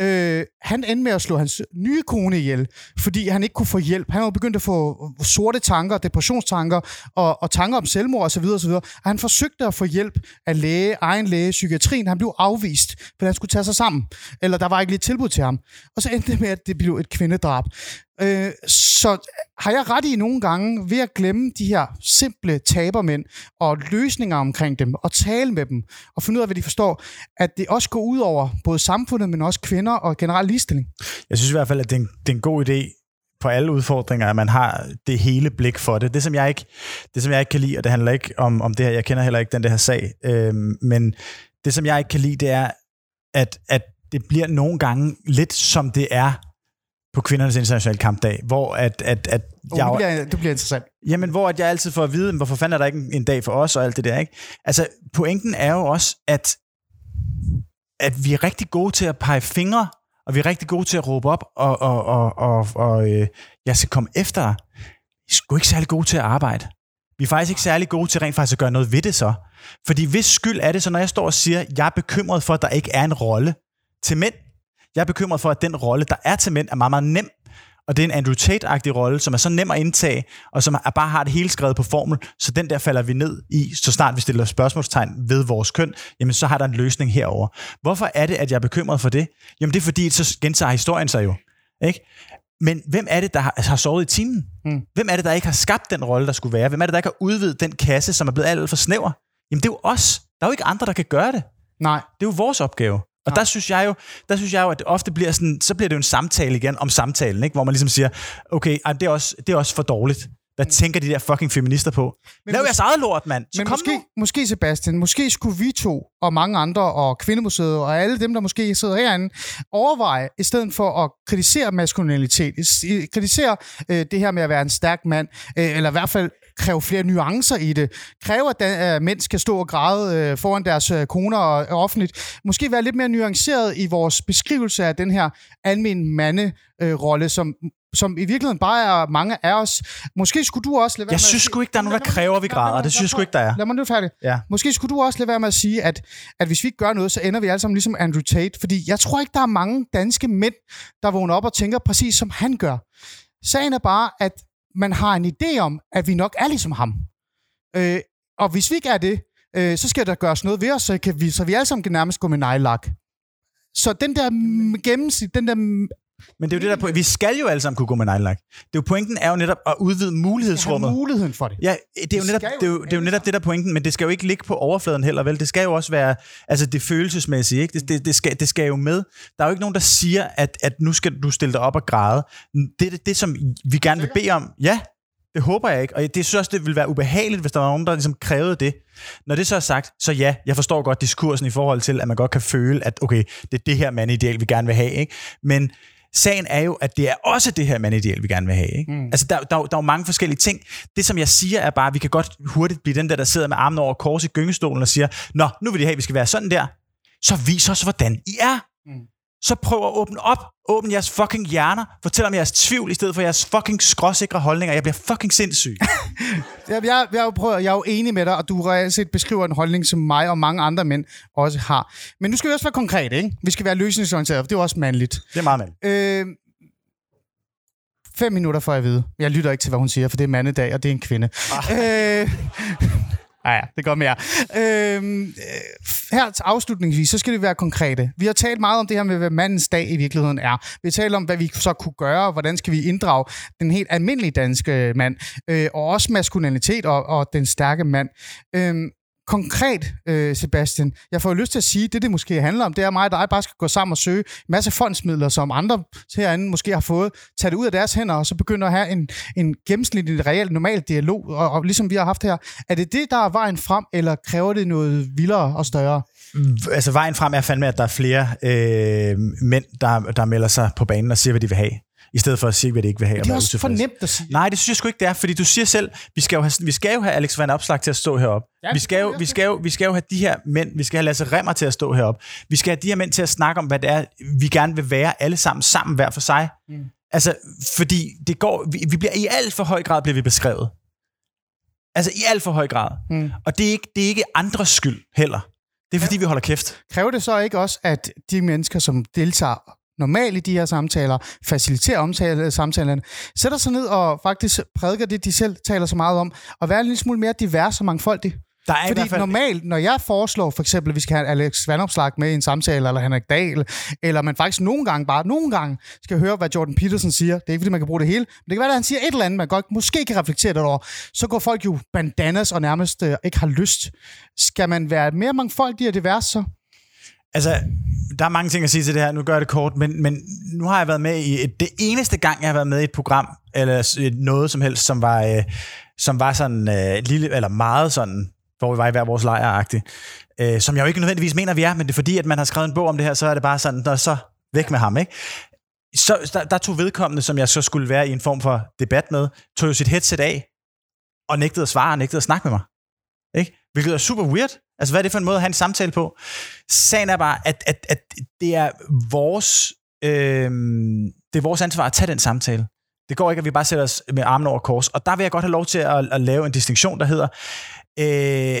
Øh, han endte med at slå hans nye kone ihjel, fordi han ikke kunne få hjælp. Han var begyndt at få sorte tanker, depressionstanker og, og tanker om selvmord osv. osv. Og han forsøgte at få hjælp af læge, egen læge, psykiatrien. Han blev afvist, fordi han skulle tage sig sammen. Eller der var ikke lidt tilbud til ham. Og så endte det med, at det blev et kvindedrab. Øh, så har jeg ret i nogle gange ved at glemme de her simple tabermænd og løsninger omkring dem og tale med dem og finde ud af, hvad de forstår, at det også går ud over både samfundet, men også kvinder og generel ligestilling. Jeg synes i hvert fald, at det er en, det er en god idé på alle udfordringer, at man har det hele blik for det. Det, som jeg ikke, det, som jeg ikke kan lide, og det handler ikke om, om det her, jeg kender heller ikke den der sag, øhm, men det, som jeg ikke kan lide, det er, at, at det bliver nogle gange lidt som det er på kvindernes internationale kampdag, hvor at, at, at Oh, jeg, det, bliver, det bliver interessant. Jamen, hvor at jeg altid får at vide, hvorfor fanden er der ikke en, en dag for os og alt det der, ikke? Altså, pointen er jo også, at, at vi er rigtig gode til at pege fingre, og vi er rigtig gode til at råbe op, og, og, og, og, og øh, jeg skal komme efter dig. Vi er sgu ikke særlig gode til at arbejde. Vi er faktisk ikke særlig gode til rent faktisk at gøre noget ved det så. Fordi hvis skyld er det så, når jeg står og siger, jeg er bekymret for, at der ikke er en rolle til mænd. Jeg er bekymret for, at den rolle, der er til mænd, er meget, meget nem. Og det er en Andrew Tate-agtig rolle, som er så nem at indtage, og som er bare har det hele skrevet på formel, så den der falder vi ned i, så snart vi stiller spørgsmålstegn ved vores køn, jamen så har der en løsning herover. Hvorfor er det, at jeg er bekymret for det? Jamen det er fordi, så gentager historien sig jo. Ikke? Men hvem er det, der har, har sovet i timen? Mm. Hvem er det, der ikke har skabt den rolle, der skulle være? Hvem er det, der ikke har udvidet den kasse, som er blevet alt for snæver? Jamen det er jo os. Der er jo ikke andre, der kan gøre det. Nej. Det er jo vores opgave. Og der synes jeg jo, der synes jeg jo, at det ofte bliver sådan, så bliver det jo en samtale igen om samtalen, ikke? hvor man ligesom siger, okay, ej, det, er også, det er også for dårligt. Hvad tænker de der fucking feminister på? Men Lav jeres eget lort, mand. Så Men kom måske, nu. måske, Sebastian, måske skulle vi to og mange andre og Kvindemuseet og alle dem, der måske sidder herinde, overveje, i stedet for at kritisere maskulinitet, kritisere øh, det her med at være en stærk mand, øh, eller i hvert fald kræve flere nuancer i det, kræve, at der, øh, mænd skal stå og græde øh, foran deres øh, koner og, og offentligt, måske være lidt mere nuanceret i vores beskrivelse af den her almen manderolle, øh, som som i virkeligheden bare er mange af os. Måske skulle du også lade være Jeg med at synes sgu ikke, der er nogen, der kræver, vi lad mig- græder. Det synes jeg sgu ikke, der er. Lad mig nu færdig. Ja. Måske skulle du også lade være med at sige, at, at hvis vi ikke gør noget, så ender vi alle sammen ligesom Andrew Tate. Fordi jeg tror ikke, der er mange danske mænd, der vågner op og tænker præcis som han gør. Sagen er bare, at man har en idé om, at vi nok er ligesom ham. Øh, og hvis vi ikke er det, øh, så skal der gøres noget ved os, så, kan vi, så vi alle sammen kan nærmest gå med nejlak. Så den der gennemsnit, den der men det er jo det der, vi skal jo alle sammen kunne gå med neglelak. Det er jo pointen er jo netop at udvide mulighedsrummet. muligheden for det. Ja, det er, jo netop, det, er jo, det er jo netop det der er pointen, men det skal jo ikke ligge på overfladen heller, vel? Det skal jo også være, altså det følelsesmæssige, ikke? Det, det, det, skal, det skal jo med. Der er jo ikke nogen, der siger, at, at nu skal du stille dig op og græde. Det er det, det, som vi gerne vil bede om. Ja, det håber jeg ikke. Og det synes også, det ville være ubehageligt, hvis der var nogen, der ligesom krævede det. Når det så er sagt, så ja, jeg forstår godt diskursen i forhold til, at man godt kan føle, at okay, det er det her mandideal, vi gerne vil have. Ikke? Men sagen er jo, at det er også det her mandideal, vi gerne vil have. Ikke? Mm. Altså, der, der, der er jo mange forskellige ting. Det, som jeg siger, er bare, at vi kan godt hurtigt blive den der, der sidder med armen over kors i gyngestolen og siger, nå, nu vil de have, at vi skal være sådan der. Så vis os, hvordan I er. Mm. Så prøv at åbne op. Åbn jeres fucking hjerner. Fortæl om jeres tvivl, i stedet for jeres fucking skråsikre holdninger. Jeg bliver fucking sindssyg. [laughs] Jeg, jeg, jeg, er jo prøvet, jeg er jo enig med dig, og du reelt set beskriver en holdning, som mig og mange andre mænd også har. Men nu skal vi også være konkrete, ikke? Vi skal være løsningsorienterede, for det er også mandligt. Det er meget mand. Øh, fem minutter får jeg at vide. Jeg lytter ikke til, hvad hun siger, for det er mandedag, og det er en kvinde. Ah. Øh, Ja, ja, det går mere. Øhm, øh, her til afslutningsvis, så skal det være konkrete. Vi har talt meget om det her med, hvad mandens dag i virkeligheden er. Vi har talt om, hvad vi så kunne gøre, og hvordan skal vi inddrage den helt almindelige danske mand, øh, og også maskulinitet og, og den stærke mand. Øhm, konkret, øh, Sebastian, jeg får jo lyst til at sige, det det måske handler om, det er at mig og dig bare skal gå sammen og søge en masse fondsmidler, som andre herinde måske har fået, tage det ud af deres hænder, og så begynde at have en, en gennemsnitlig, reel, normal dialog, og, og ligesom vi har haft her. Er det det, der er vejen frem, eller kræver det noget vildere og større? Altså vejen frem er fandme, at der er flere øh, mænd, der, der melder sig på banen og siger, hvad de vil have i stedet for at sige, hvad de ikke vil have. og Det er også for nemt at sige. Nej, det synes jeg sgu ikke, det er, fordi du siger selv, vi skal jo have, vi skal jo have Alex Van Opslag til at stå herop. Ja, vi, det skal jo, vi, skal jo, vi skal jo have de her mænd, vi skal have Lasse Remmer til at stå herop. Vi skal have de her mænd til at snakke om, hvad det er, vi gerne vil være alle sammen, sammen hver for sig. Mm. Altså, fordi det går, vi, vi bliver i alt for høj grad bliver vi beskrevet. Altså i alt for høj grad. Mm. Og det er, ikke, det er ikke andres skyld heller. Det er fordi, ja. vi holder kæft. Kræver det så ikke også, at de mennesker, som deltager normalt i de her samtaler, faciliterer omtale, samtalerne, sætter sig ned og faktisk prædiker det, de selv taler så meget om, og være en lille smule mere divers og mangfoldig? Der er Fordi fald, normalt, når jeg foreslår for eksempel, at vi skal have Alex Vandopslag med i en samtale, eller Henrik Dahl, eller man faktisk nogle gange, bare nogle gange, skal høre, hvad Jordan Peterson siger. Det er ikke, fordi man kan bruge det hele, men det kan være, at han siger et eller andet, man godt måske kan reflektere det over. Så går folk jo bandanas og nærmest øh, ikke har lyst. Skal man være mere mangfoldig og divers så? Altså, der er mange ting at sige til det her. Nu gør jeg det kort, men, men nu har jeg været med i et, det eneste gang, jeg har været med i et program, eller noget som helst, som var, øh, som var sådan øh, lille, eller meget sådan, hvor vi var i hver vores lejr øh, som jeg jo ikke nødvendigvis mener, vi er, men det er fordi, at man har skrevet en bog om det her, så er det bare sådan, der så væk med ham, ikke? Så der, der tog vedkommende, som jeg så skulle være i en form for debat med, tog jo sit headset af, og nægtede at svare, og nægtede at snakke med mig. Ikke? Hvilket er super weird. Altså, hvad er det for en måde at have en samtale på? Sagen er bare, at, at, at det er vores øh, det er vores ansvar at tage den samtale. Det går ikke, at vi bare sætter os med armen over kors. Og der vil jeg godt have lov til at, at lave en distinktion, der hedder, øh,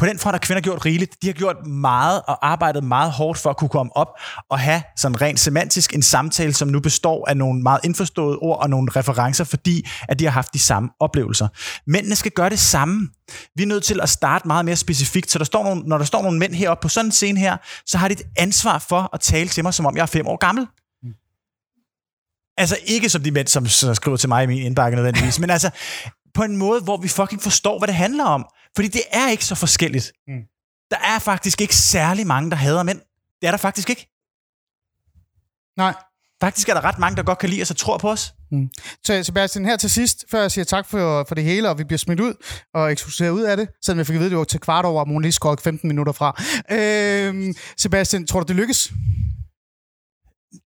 på den front har kvinder gjort rigeligt. De har gjort meget og arbejdet meget hårdt for at kunne komme op og have sådan rent semantisk en samtale, som nu består af nogle meget indforståede ord og nogle referencer, fordi at de har haft de samme oplevelser. Mændene skal gøre det samme. Vi er nødt til at starte meget mere specifikt, så der står nogle, når der står nogle mænd heroppe på sådan en scene her, så har de et ansvar for at tale til mig, som om jeg er fem år gammel. Altså ikke som de mænd, som, som skriver til mig i min indbakke nødvendigvis, men altså på en måde, hvor vi fucking forstår, hvad det handler om. Fordi det er ikke så forskelligt. Mm. Der er faktisk ikke særlig mange, der hader mænd. Det er der faktisk ikke. Nej. Faktisk er der ret mange, der godt kan lide os og tror på os. Mm. Så Sebastian, her til sidst, før jeg siger tak for, for det hele, og vi bliver smidt ud og ekskluseret ud af det, selvom jeg fik at vide, at det var til kvart over, og hun lige skåret 15 minutter fra. Øhm, Sebastian, tror du, det lykkes?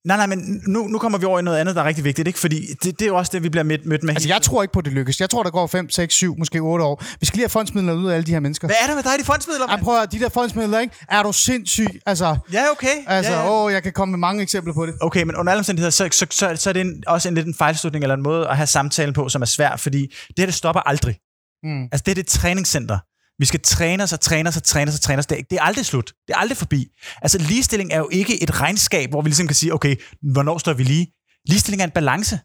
Nej, nej, men nu, nu kommer vi over i noget andet, der er rigtig vigtigt, ikke? Fordi det, det er jo også det, vi bliver mødt, mødt med. Altså, jeg tror ikke på, at det lykkes. Jeg tror, der går 5, 6, 7, måske 8 år. Vi skal lige have fondsmidler ud af alle de her mennesker. Hvad er der med dig, de fondsmidler? Jeg prøver de der fondsmidler, ikke? Er du sindssyg? Altså, Ja, okay. altså ja, ja. åh, jeg kan komme med mange eksempler på det. Okay, men under alle omstændigheder, så, så, så, så er det en, også en lidt en fejlslutning eller en måde at have samtalen på, som er svær, fordi det her, det stopper aldrig. Mm. Altså, det er det træningscenter. Vi skal træne os og træne os og træne os og træne os. Det er, det er aldrig slut. Det er aldrig forbi. Altså, ligestilling er jo ikke et regnskab, hvor vi ligesom kan sige, okay, hvornår står vi lige? Ligestilling er en balance.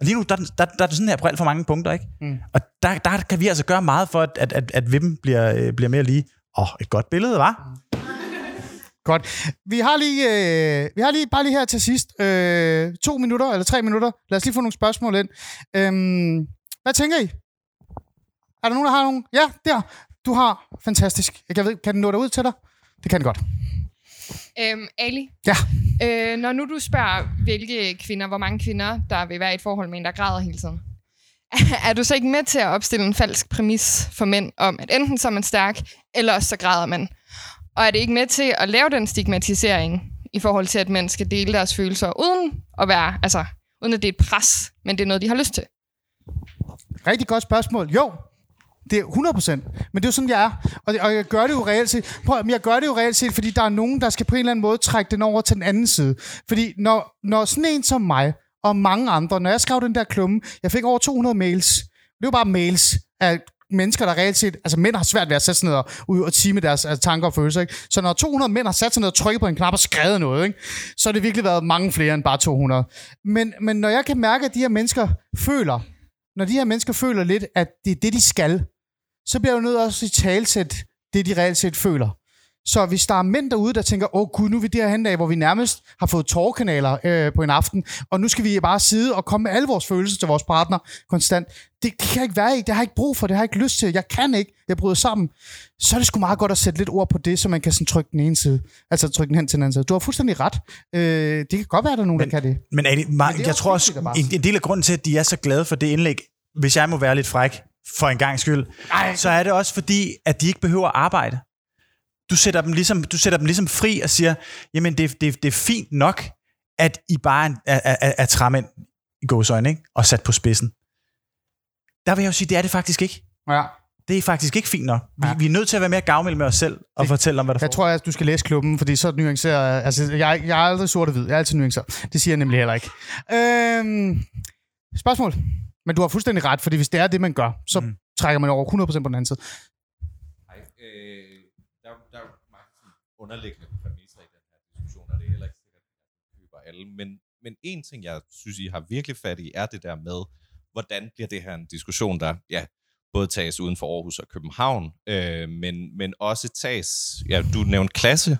Og lige nu, der, der, der er det sådan her på alt for mange punkter, ikke? Mm. Og der, der kan vi altså gøre meget for, at, at, at, at vippen bliver, øh, bliver mere lige. Åh, oh, et godt billede, var. Godt. Vi har lige, øh, vi har lige bare lige her til sidst øh, to minutter eller tre minutter. Lad os lige få nogle spørgsmål ind. Øhm, hvad tænker I? Er der nogen, der har nogen? Ja, der. Du har. Fantastisk. Jeg kan, ved, kan den nå dig ud til dig? Det kan den godt. Øhm, Ali, Ja. øh, når nu du spørger, hvilke kvinder, hvor mange kvinder, der vil være i et forhold med en, der græder hele tiden, [laughs] er du så ikke med til at opstille en falsk præmis for mænd om, at enten så er man stærk, eller også så græder man? Og er det ikke med til at lave den stigmatisering i forhold til, at mænd skal dele deres følelser uden at være, altså, uden at det er et pres, men det er noget, de har lyst til? Rigtig godt spørgsmål. Jo, det er 100 procent. Men det er jo sådan, jeg er. Og, det, og jeg gør det jo reelt set. Prøv, men jeg gør det jo reelt set, fordi der er nogen, der skal på en eller anden måde trække den over til den anden side. Fordi når, når sådan en som mig, og mange andre, når jeg skrev den der klumme, jeg fik over 200 mails. Det var bare mails af mennesker, der reelt set, altså mænd har svært ved at sætte sig ned og, ud og time deres altså, tanker og følelser, ikke? Så når 200 mænd har sat sig ned og trykket på en knap og skrevet noget, ikke? så har det virkelig været mange flere end bare 200. Men, men når jeg kan mærke, at de her mennesker føler, når de her mennesker føler lidt, at det er det, de skal, så bliver jeg jo nødt også i talsæt det, de reelt set føler. Så hvis der er mænd derude, der tænker, åh gud, nu er vi derhen af, hvor vi nærmest har fået tårkanaler øh, på en aften, og nu skal vi bare sidde og komme med alle vores følelser til vores partner konstant. Det, det kan jeg ikke være i, det har jeg ikke brug for, det har jeg ikke lyst til, jeg kan ikke, jeg bryder sammen. Så er det sgu meget godt at sætte lidt ord på det, så man kan sådan trykke den ene side, altså trykke den hen til den anden side. Du har fuldstændig ret. Øh, det kan godt være, at der er nogen, Men- der kan det. Men, Ali, Men Mar- det er jeg også tror også, en, en del af grunden til, at de er så glade for det indlæg, hvis jeg må være lidt fræk, for en gang skyld, Ej. så er det også fordi, at de ikke behøver at arbejde. Du sætter dem ligesom, du sætter dem ligesom fri og siger, jamen det, det, det er fint nok, at I bare er, er, er, er træmænd i gåsøjne, ikke? og sat på spidsen. Der vil jeg jo sige, det er det faktisk ikke. Ja. Det er faktisk ikke fint nok. Vi, Ja. vi er nødt til at være mere gavmild med os selv og Det- fortælle om, hvad der Jeg tror, at du skal læse klubben, fordi så nuancerer... Altså, jeg, jeg er aldrig sort og hvid. Jeg er altid nuanceret. Det siger jeg nemlig heller ikke. Øhm, spørgsmål. Men du har fuldstændig ret, fordi hvis det er det, man gør, så mm. Trækker man over 100% på den anden side. Nej, øh, der, der er jo mange underliggende præmisser i den her diskussion, og det er heller ikke sikkert, at jeg køber alle. Men, men en ting, jeg synes, I har virkelig fat i, er det der med, hvordan bliver det her en diskussion, der ja, både tages uden for Aarhus og København, øh, men, men også tages, ja, du nævnte klasse,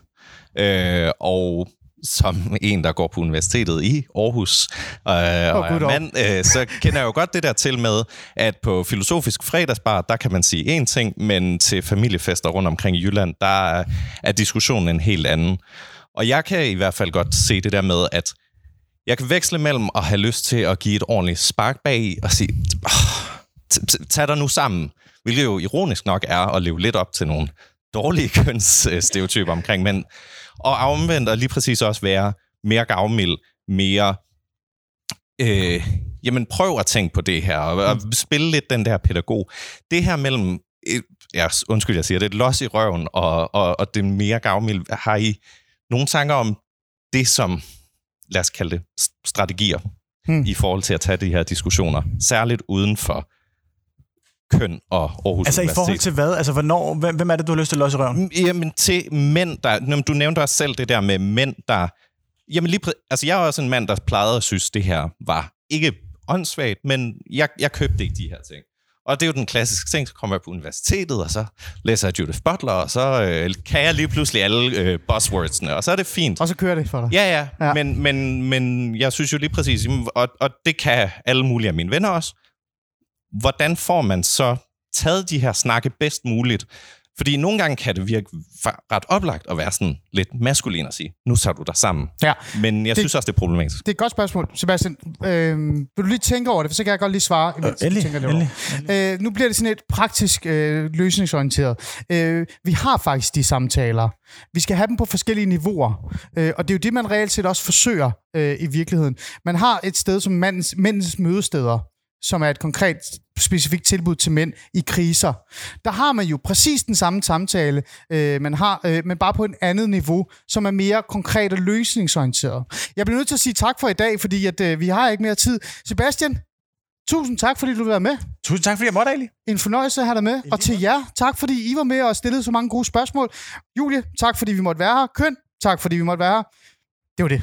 øh, og som en, der går på universitetet i Aarhus, øh, og gud er mand, øh, så kender jeg jo godt det der til med, at på Filosofisk Fredagsbar, der kan man sige én ting, men til familiefester rundt omkring i Jylland, der er, er diskussionen en helt anden. Og jeg kan i hvert fald godt se det der med, at jeg kan veksle mellem at have lyst til at give et ordentligt spark bag i og sige, "Ah, t- t- tag dig nu sammen. Hvilket jo ironisk nok er at leve lidt op til nogle dårlige [laughs] kønsstereotyper omkring mænd. Og omvendt og lige præcis også være mere gavmild, mere... Øh, jamen prøv at tænke på det her, og, og spille lidt den der pædagog. Det her mellem... Et, ja, undskyld, jeg siger det, et los i røven og, og, og det mere gavmild. Har I nogle tanker om det som, lad os kalde det, strategier hmm. i forhold til at tage de her diskussioner, særligt uden for køn og Aarhus Altså i forhold til hvad? Altså hvornår? Hvem, hvem er det, du har lyst til at løse røven? Mm, Jamen til mænd, der... Nå, men Du nævnte også selv det der med mænd, der... Jamen lige præ- Altså jeg er også en mand, der plejede at synes, det her var ikke åndssvagt, men jeg, jeg købte ikke de her ting. Og det er jo den klassiske ting, så kommer jeg på universitetet, og så læser jeg Judith Butler, og så øh, kan jeg lige pludselig alle øh, buzzwordsene, og så er det fint. Og så kører det for dig. Ja, ja, Ja. Men, men, men jeg synes jo lige præcis, jamen, og, og det kan alle mulige af mine venner også. Hvordan får man så taget de her snakke bedst muligt? Fordi nogle gange kan det virke ret oplagt at være sådan lidt maskulin og sige, nu tager du dig sammen. Ja. Men jeg Det- det, synes også, det er problematisk. Det er et godt spørgsmål, Sebastian. Øh, vil du lige tænke over det, for så kan jeg godt lige svare. du Endelig, tænker lidt over. endelig. Øh, nu bliver det sådan et praktisk øh, løsningsorienteret. Øh, vi har faktisk de samtaler. Vi skal have dem på forskellige niveauer. Øh, og det er jo det, man reelt set også forsøger øh, i virkeligheden. Man har et sted som mandens, mændens mødesteder, som er et konkret specifikt tilbud til mænd i kriser. Der har man jo præcis den samme samtale, øh, man har, øh, men bare på et andet niveau, som er mere konkret og løsningsorienteret. Jeg bliver nødt til at sige tak for i dag, fordi at, øh, vi har ikke mere tid. Sebastian, tusind tak, fordi du være med. Tusind tak, fordi jeg måtte, Ali. En fornøjelse at have dig med. Og til jer, tak fordi I var med og stillede så mange gode spørgsmål. Julie, tak fordi vi måtte være her. Køn, tak fordi vi måtte være her. Det var det.